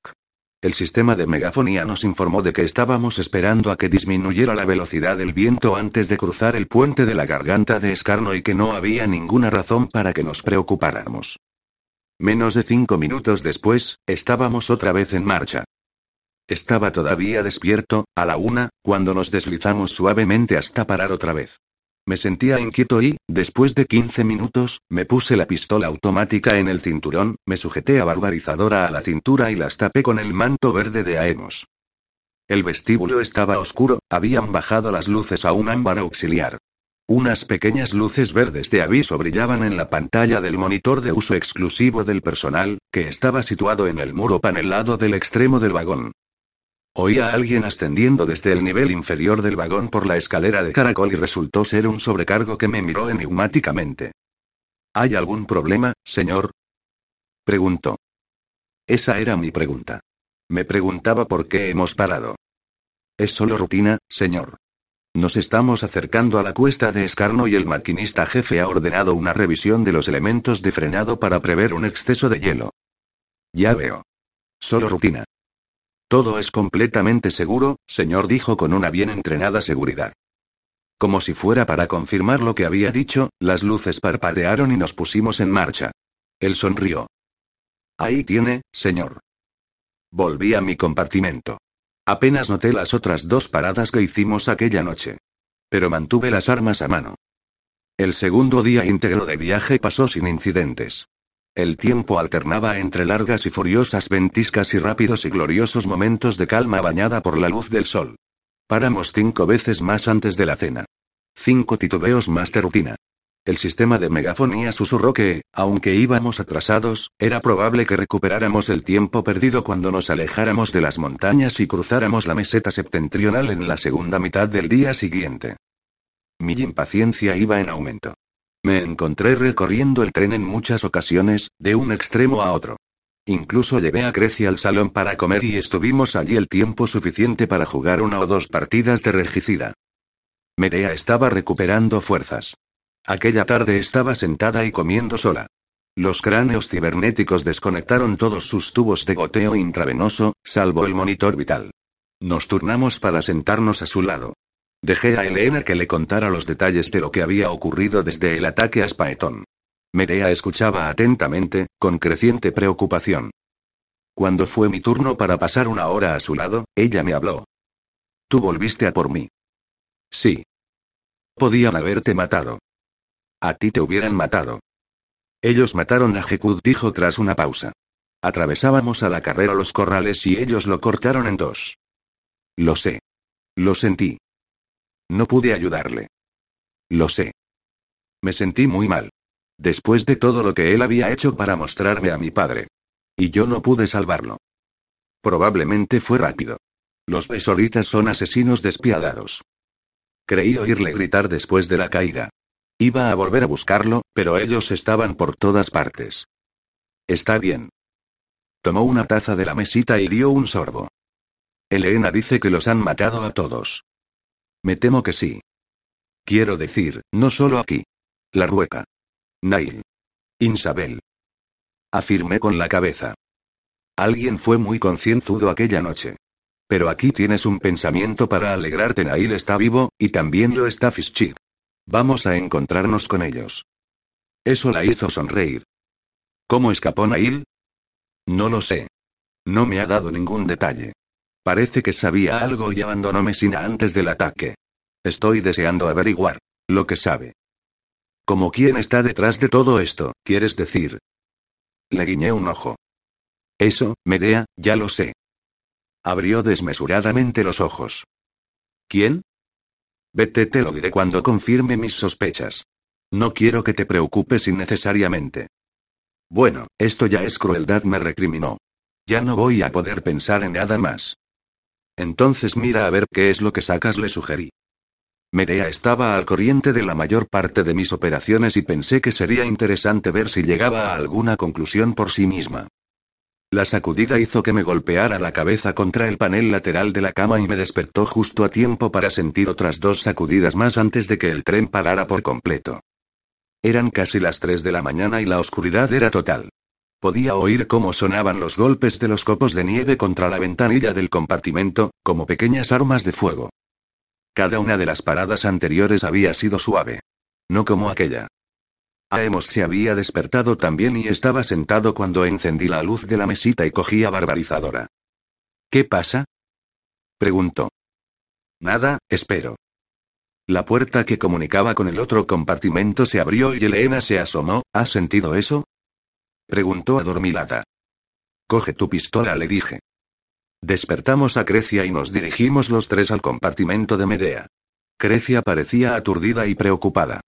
El sistema de megafonía nos informó de que estábamos esperando a que disminuyera la velocidad del viento antes de cruzar el puente de la garganta de Escarno y que no había ninguna razón para que nos preocupáramos. Menos de cinco minutos después, estábamos otra vez en marcha. Estaba todavía despierto, a la una, cuando nos deslizamos suavemente hasta parar otra vez. Me sentía inquieto y, después de 15 minutos, me puse la pistola automática en el cinturón, me sujeté a barbarizadora a la cintura y las tapé con el manto verde de Aemos. El vestíbulo estaba oscuro, habían bajado las luces a un ámbar auxiliar. Unas pequeñas luces verdes de aviso brillaban en la pantalla del monitor de uso exclusivo del personal, que estaba situado en el muro panelado del extremo del vagón. Oí a alguien ascendiendo desde el nivel inferior del vagón por la escalera de caracol y resultó ser un sobrecargo que me miró enigmáticamente. ¿Hay algún problema, señor? Preguntó. Esa era mi pregunta. Me preguntaba por qué hemos parado. Es solo rutina, señor. Nos estamos acercando a la cuesta de escarno y el maquinista jefe ha ordenado una revisión de los elementos de frenado para prever un exceso de hielo. Ya veo. Solo rutina. Todo es completamente seguro, señor, dijo con una bien entrenada seguridad. Como si fuera para confirmar lo que había dicho, las luces parpadearon y nos pusimos en marcha. Él sonrió. Ahí tiene, señor. Volví a mi compartimento. Apenas noté las otras dos paradas que hicimos aquella noche. Pero mantuve las armas a mano. El segundo día íntegro de viaje pasó sin incidentes. El tiempo alternaba entre largas y furiosas ventiscas y rápidos y gloriosos momentos de calma bañada por la luz del sol. Paramos cinco veces más antes de la cena. Cinco titubeos más de rutina. El sistema de megafonía susurró que, aunque íbamos atrasados, era probable que recuperáramos el tiempo perdido cuando nos alejáramos de las montañas y cruzáramos la meseta septentrional en la segunda mitad del día siguiente. Mi impaciencia iba en aumento. Me encontré recorriendo el tren en muchas ocasiones, de un extremo a otro. Incluso llevé a Grecia al salón para comer y estuvimos allí el tiempo suficiente para jugar una o dos partidas de regicida. Medea estaba recuperando fuerzas. Aquella tarde estaba sentada y comiendo sola. Los cráneos cibernéticos desconectaron todos sus tubos de goteo intravenoso, salvo el monitor vital. Nos turnamos para sentarnos a su lado. Dejé a Elena que le contara los detalles de lo que había ocurrido desde el ataque a Spaetón. Medea escuchaba atentamente, con creciente preocupación. Cuando fue mi turno para pasar una hora a su lado, ella me habló. Tú volviste a por mí. Sí. Podían haberte matado. A ti te hubieran matado. Ellos mataron a Jekud, dijo tras una pausa. Atravesábamos a la carrera los corrales y ellos lo cortaron en dos. Lo sé. Lo sentí. No pude ayudarle. Lo sé. Me sentí muy mal. Después de todo lo que él había hecho para mostrarme a mi padre. Y yo no pude salvarlo. Probablemente fue rápido. Los besoritas son asesinos despiadados. Creí oírle gritar después de la caída. Iba a volver a buscarlo, pero ellos estaban por todas partes. Está bien. Tomó una taza de la mesita y dio un sorbo. Elena dice que los han matado a todos. Me temo que sí. Quiero decir, no solo aquí. La rueca. Nail. Isabel. Afirmé con la cabeza. Alguien fue muy concienzudo aquella noche. Pero aquí tienes un pensamiento para alegrarte. Nail está vivo, y también lo está Fischit. Vamos a encontrarnos con ellos. Eso la hizo sonreír. ¿Cómo escapó Nail? No lo sé. No me ha dado ningún detalle. Parece que sabía algo y abandonó Mesina antes del ataque. Estoy deseando averiguar lo que sabe. ¿Como quién está detrás de todo esto, quieres decir? Le guiñé un ojo. Eso, Medea, ya lo sé. Abrió desmesuradamente los ojos. ¿Quién? Vete, te lo diré cuando confirme mis sospechas. No quiero que te preocupes innecesariamente. Bueno, esto ya es crueldad, me recriminó. Ya no voy a poder pensar en nada más. Entonces mira a ver qué es lo que sacas, le sugerí. Medea estaba al corriente de la mayor parte de mis operaciones y pensé que sería interesante ver si llegaba a alguna conclusión por sí misma. La sacudida hizo que me golpeara la cabeza contra el panel lateral de la cama y me despertó justo a tiempo para sentir otras dos sacudidas más antes de que el tren parara por completo. Eran casi las tres de la mañana y la oscuridad era total. Podía oír cómo sonaban los golpes de los copos de nieve contra la ventanilla del compartimento, como pequeñas armas de fuego. Cada una de las paradas anteriores había sido suave. No como aquella. Aemos se había despertado también y estaba sentado cuando encendí la luz de la mesita y cogí a barbarizadora. ¿Qué pasa? preguntó. Nada, espero. La puerta que comunicaba con el otro compartimento se abrió y Elena se asomó. ¿Has sentido eso? Preguntó adormilada. Coge tu pistola, le dije. Despertamos a Crecia y nos dirigimos los tres al compartimento de Medea. Crecia parecía aturdida y preocupada.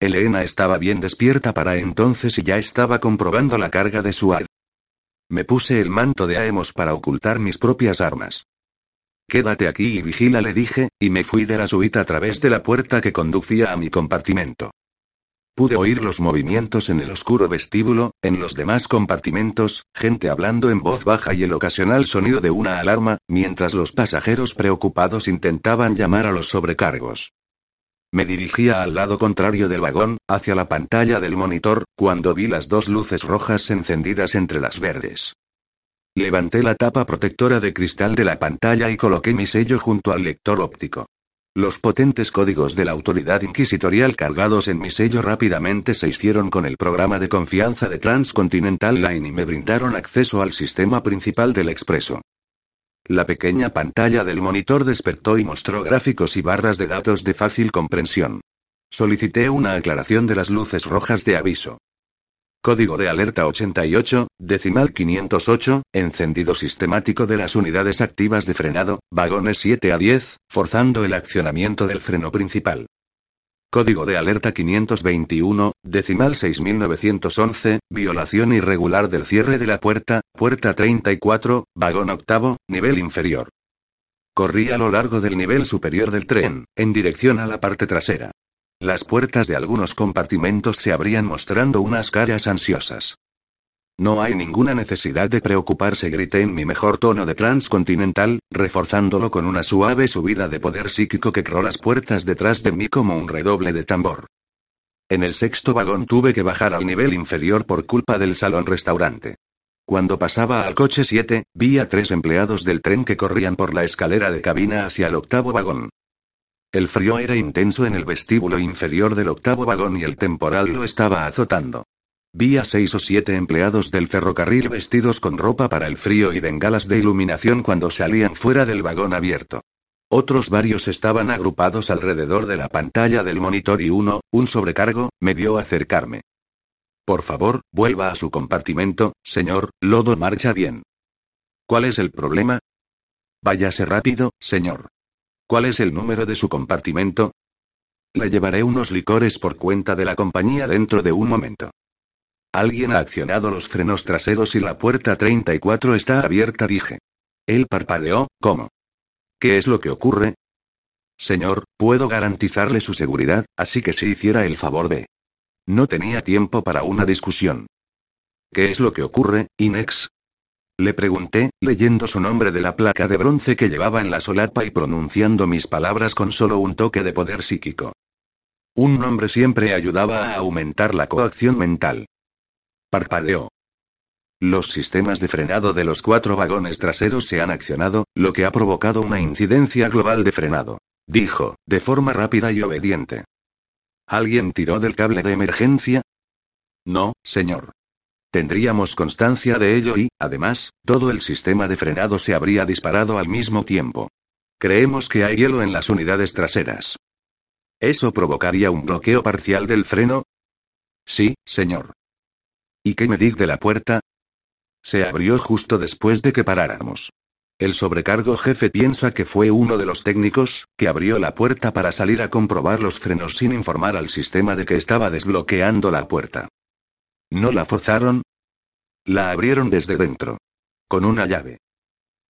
Elena estaba bien despierta para entonces y ya estaba comprobando la carga de su ar. Me puse el manto de Aemos para ocultar mis propias armas. Quédate aquí y vigila, le dije, y me fui de la suite a través de la puerta que conducía a mi compartimento. Pude oír los movimientos en el oscuro vestíbulo, en los demás compartimentos, gente hablando en voz baja y el ocasional sonido de una alarma, mientras los pasajeros preocupados intentaban llamar a los sobrecargos. Me dirigía al lado contrario del vagón, hacia la pantalla del monitor, cuando vi las dos luces rojas encendidas entre las verdes. Levanté la tapa protectora de cristal de la pantalla y coloqué mi sello junto al lector óptico. Los potentes códigos de la autoridad inquisitorial cargados en mi sello rápidamente se hicieron con el programa de confianza de Transcontinental Line y me brindaron acceso al sistema principal del expreso. La pequeña pantalla del monitor despertó y mostró gráficos y barras de datos de fácil comprensión. Solicité una aclaración de las luces rojas de aviso. Código de alerta 88, decimal 508, encendido sistemático de las unidades activas de frenado, vagones 7 a 10, forzando el accionamiento del freno principal. Código de alerta 521, decimal 6911, violación irregular del cierre de la puerta, puerta 34, vagón octavo, nivel inferior. Corrí a lo largo del nivel superior del tren, en dirección a la parte trasera. Las puertas de algunos compartimentos se abrían mostrando unas caras ansiosas. No hay ninguna necesidad de preocuparse, grité en mi mejor tono de transcontinental, reforzándolo con una suave subida de poder psíquico que creó las puertas detrás de mí como un redoble de tambor. En el sexto vagón tuve que bajar al nivel inferior por culpa del salón restaurante. Cuando pasaba al coche 7, vi a tres empleados del tren que corrían por la escalera de cabina hacia el octavo vagón. El frío era intenso en el vestíbulo inferior del octavo vagón y el temporal lo estaba azotando. Vi a seis o siete empleados del ferrocarril vestidos con ropa para el frío y bengalas de iluminación cuando salían fuera del vagón abierto. Otros varios estaban agrupados alrededor de la pantalla del monitor y uno, un sobrecargo, me vio acercarme. Por favor, vuelva a su compartimento, señor, Lodo marcha bien. ¿Cuál es el problema? Váyase rápido, señor. ¿Cuál es el número de su compartimento? Le llevaré unos licores por cuenta de la compañía dentro de un momento. Alguien ha accionado los frenos traseros y la puerta 34 está abierta, dije. Él parpadeó, ¿cómo? ¿Qué es lo que ocurre? Señor, puedo garantizarle su seguridad, así que si hiciera el favor de... No tenía tiempo para una discusión. ¿Qué es lo que ocurre, Inex? Le pregunté, leyendo su nombre de la placa de bronce que llevaba en la solapa y pronunciando mis palabras con solo un toque de poder psíquico. Un nombre siempre ayudaba a aumentar la coacción mental. Parpadeó. Los sistemas de frenado de los cuatro vagones traseros se han accionado, lo que ha provocado una incidencia global de frenado. Dijo, de forma rápida y obediente. ¿Alguien tiró del cable de emergencia? No, señor. Tendríamos constancia de ello y, además, todo el sistema de frenado se habría disparado al mismo tiempo. Creemos que hay hielo en las unidades traseras. ¿Eso provocaría un bloqueo parcial del freno? Sí, señor. ¿Y qué me dice de la puerta? Se abrió justo después de que paráramos. El sobrecargo jefe piensa que fue uno de los técnicos, que abrió la puerta para salir a comprobar los frenos sin informar al sistema de que estaba desbloqueando la puerta. ¿No la forzaron? La abrieron desde dentro. Con una llave.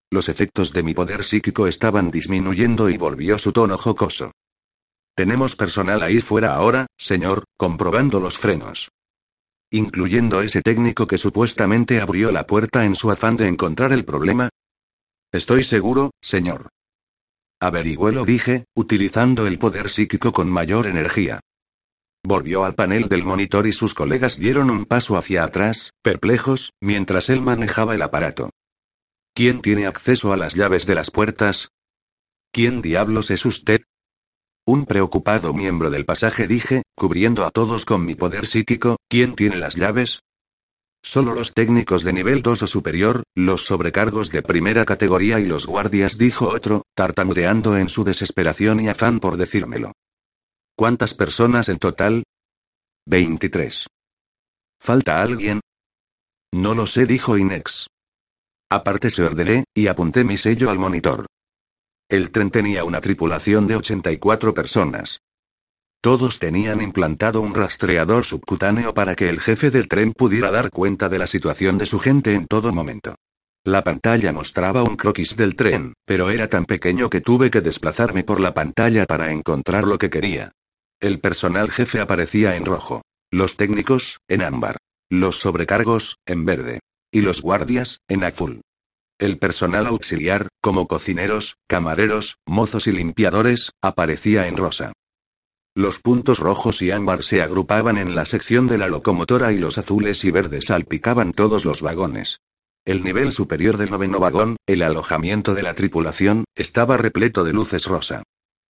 Los efectos de mi poder psíquico estaban disminuyendo y volvió su tono jocoso. Tenemos personal ahí fuera ahora, señor, comprobando los frenos. Incluyendo ese técnico que supuestamente abrió la puerta en su afán de encontrar el problema. Estoy seguro, señor. Averigüelo, dije, utilizando el poder psíquico con mayor energía. Volvió al panel del monitor y sus colegas dieron un paso hacia atrás, perplejos, mientras él manejaba el aparato. ¿Quién tiene acceso a las llaves de las puertas? ¿Quién diablos es usted? Un preocupado miembro del pasaje dije, cubriendo a todos con mi poder psíquico, ¿quién tiene las llaves? Solo los técnicos de nivel 2 o superior, los sobrecargos de primera categoría y los guardias, dijo otro, tartamudeando en su desesperación y afán por decírmelo. ¿Cuántas personas en total? 23. ¿Falta alguien? No lo sé, dijo Inex. Aparte se ordené, y apunté mi sello al monitor. El tren tenía una tripulación de 84 personas. Todos tenían implantado un rastreador subcutáneo para que el jefe del tren pudiera dar cuenta de la situación de su gente en todo momento. La pantalla mostraba un croquis del tren, pero era tan pequeño que tuve que desplazarme por la pantalla para encontrar lo que quería. El personal jefe aparecía en rojo. Los técnicos, en ámbar. Los sobrecargos, en verde. Y los guardias, en azul. El personal auxiliar, como cocineros, camareros, mozos y limpiadores, aparecía en rosa. Los puntos rojos y ámbar se agrupaban en la sección de la locomotora y los azules y verdes salpicaban todos los vagones. El nivel superior del noveno vagón, el alojamiento de la tripulación, estaba repleto de luces rosa.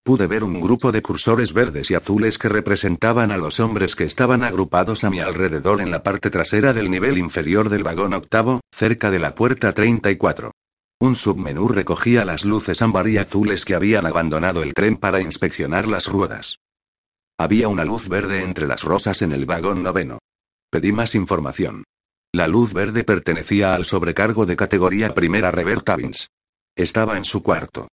Pude ver un grupo de cursores verdes y azules que representaban a los hombres que estaban agrupados a mi alrededor en la parte trasera del nivel inferior del vagón octavo, cerca de la puerta 34. Un submenú recogía las luces ámbar y azules que habían abandonado el tren para inspeccionar las ruedas. Había una luz verde entre las rosas en el vagón noveno. Pedí más información. La luz verde pertenecía al sobrecargo de categoría primera Revert Avins. Estaba en su cuarto.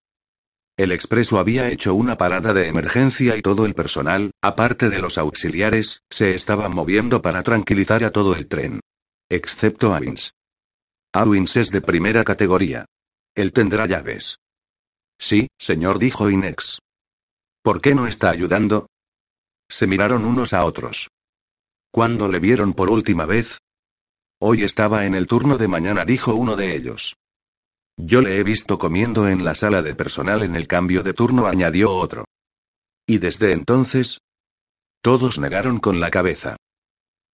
El expreso había hecho una parada de emergencia y todo el personal, aparte de los auxiliares, se estaba moviendo para tranquilizar a todo el tren. Excepto Avins. Avins es de primera categoría. Él tendrá llaves. Sí, señor, dijo Inex. ¿Por qué no está ayudando? Se miraron unos a otros. ¿Cuándo le vieron por última vez? Hoy estaba en el turno de mañana, dijo uno de ellos. Yo le he visto comiendo en la sala de personal en el cambio de turno, añadió otro. ¿Y desde entonces? Todos negaron con la cabeza.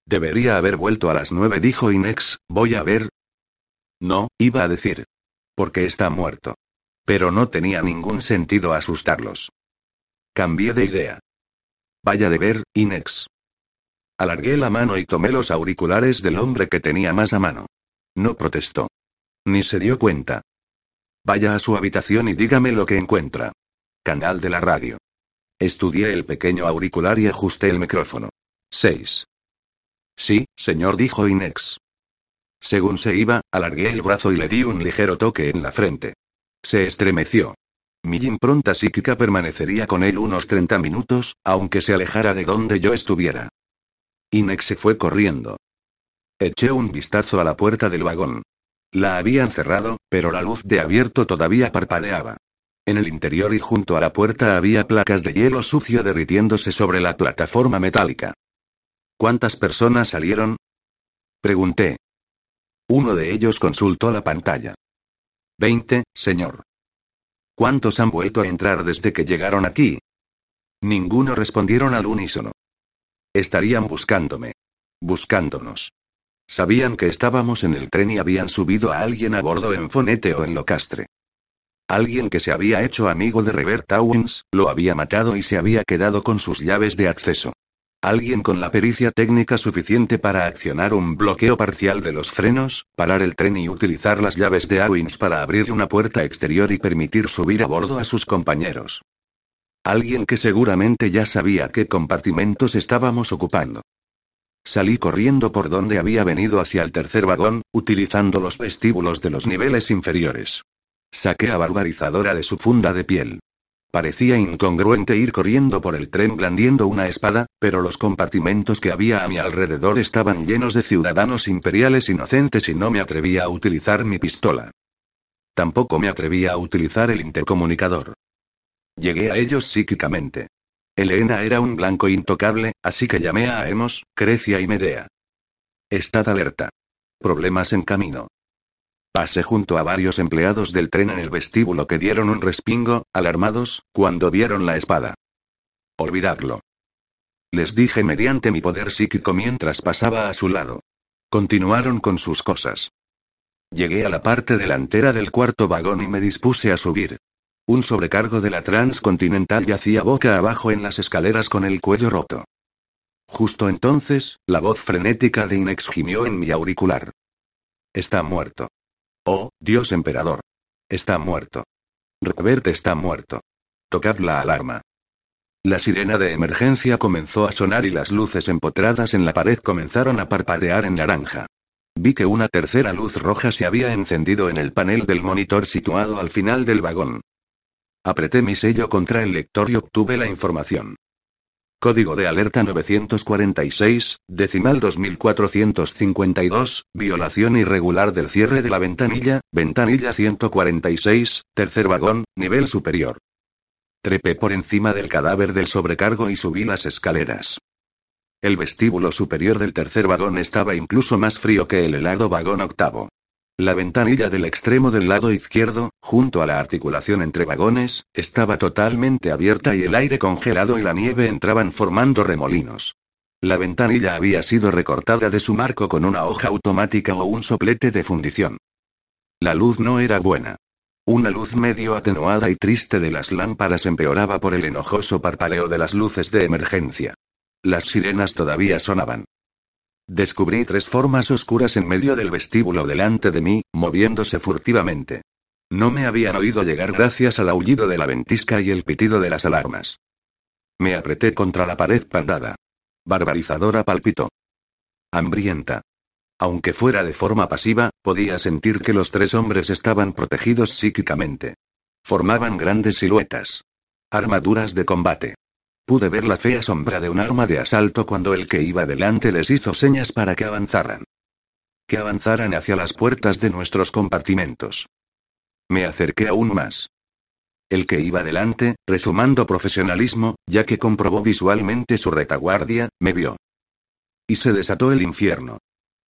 Debería haber vuelto a las nueve, dijo Inex, voy a ver. No, iba a decir. Porque está muerto. Pero no tenía ningún sentido asustarlos. Cambié de idea. Vaya de ver, Inex. Alargué la mano y tomé los auriculares del hombre que tenía más a mano. No protestó. Ni se dio cuenta. Vaya a su habitación y dígame lo que encuentra. Canal de la radio. Estudié el pequeño auricular y ajusté el micrófono. 6. Sí, señor, dijo Inex. Según se iba, alargué el brazo y le di un ligero toque en la frente. Se estremeció. Mi impronta psíquica permanecería con él unos 30 minutos, aunque se alejara de donde yo estuviera. Inex se fue corriendo. Eché un vistazo a la puerta del vagón. La habían cerrado, pero la luz de abierto todavía parpadeaba. En el interior y junto a la puerta había placas de hielo sucio derritiéndose sobre la plataforma metálica. ¿Cuántas personas salieron? Pregunté. Uno de ellos consultó la pantalla. Veinte, señor. ¿Cuántos han vuelto a entrar desde que llegaron aquí? Ninguno respondieron al unísono. Estarían buscándome. Buscándonos. Sabían que estábamos en el tren y habían subido a alguien a bordo en Fonete o en Locastre. Alguien que se había hecho amigo de Revert Owens, lo había matado y se había quedado con sus llaves de acceso. Alguien con la pericia técnica suficiente para accionar un bloqueo parcial de los frenos, parar el tren y utilizar las llaves de Owens para abrir una puerta exterior y permitir subir a bordo a sus compañeros. Alguien que seguramente ya sabía qué compartimentos estábamos ocupando. Salí corriendo por donde había venido hacia el tercer vagón, utilizando los vestíbulos de los niveles inferiores. Saqué a Barbarizadora de su funda de piel. Parecía incongruente ir corriendo por el tren blandiendo una espada, pero los compartimentos que había a mi alrededor estaban llenos de ciudadanos imperiales inocentes y no me atrevía a utilizar mi pistola. Tampoco me atrevía a utilizar el intercomunicador. Llegué a ellos psíquicamente. Elena era un blanco intocable, así que llamé a Hemos, Crecia y Medea. Estad alerta. Problemas en camino. Pasé junto a varios empleados del tren en el vestíbulo que dieron un respingo, alarmados, cuando vieron la espada. Olvidadlo. Les dije mediante mi poder psíquico mientras pasaba a su lado. Continuaron con sus cosas. Llegué a la parte delantera del cuarto vagón y me dispuse a subir. Un sobrecargo de la Transcontinental yacía boca abajo en las escaleras con el cuello roto. Justo entonces, la voz frenética de Inex gimió en mi auricular. Está muerto. Oh, Dios emperador. Está muerto. Robert está muerto. Tocad la alarma. La sirena de emergencia comenzó a sonar y las luces empotradas en la pared comenzaron a parpadear en naranja. Vi que una tercera luz roja se había encendido en el panel del monitor situado al final del vagón. Apreté mi sello contra el lector y obtuve la información. Código de alerta 946, decimal 2452, violación irregular del cierre de la ventanilla, ventanilla 146, tercer vagón, nivel superior. Trepé por encima del cadáver del sobrecargo y subí las escaleras. El vestíbulo superior del tercer vagón estaba incluso más frío que el helado vagón octavo. La ventanilla del extremo del lado izquierdo, junto a la articulación entre vagones, estaba totalmente abierta y el aire congelado y la nieve entraban formando remolinos. La ventanilla había sido recortada de su marco con una hoja automática o un soplete de fundición. La luz no era buena. Una luz medio atenuada y triste de las lámparas empeoraba por el enojoso parpaleo de las luces de emergencia. Las sirenas todavía sonaban. Descubrí tres formas oscuras en medio del vestíbulo delante de mí, moviéndose furtivamente. No me habían oído llegar gracias al aullido de la ventisca y el pitido de las alarmas. Me apreté contra la pared pandada. Barbarizadora palpitó. Hambrienta. Aunque fuera de forma pasiva, podía sentir que los tres hombres estaban protegidos psíquicamente. Formaban grandes siluetas. Armaduras de combate. Pude ver la fea sombra de un arma de asalto cuando el que iba delante les hizo señas para que avanzaran. Que avanzaran hacia las puertas de nuestros compartimentos. Me acerqué aún más. El que iba delante, resumando profesionalismo, ya que comprobó visualmente su retaguardia, me vio. Y se desató el infierno.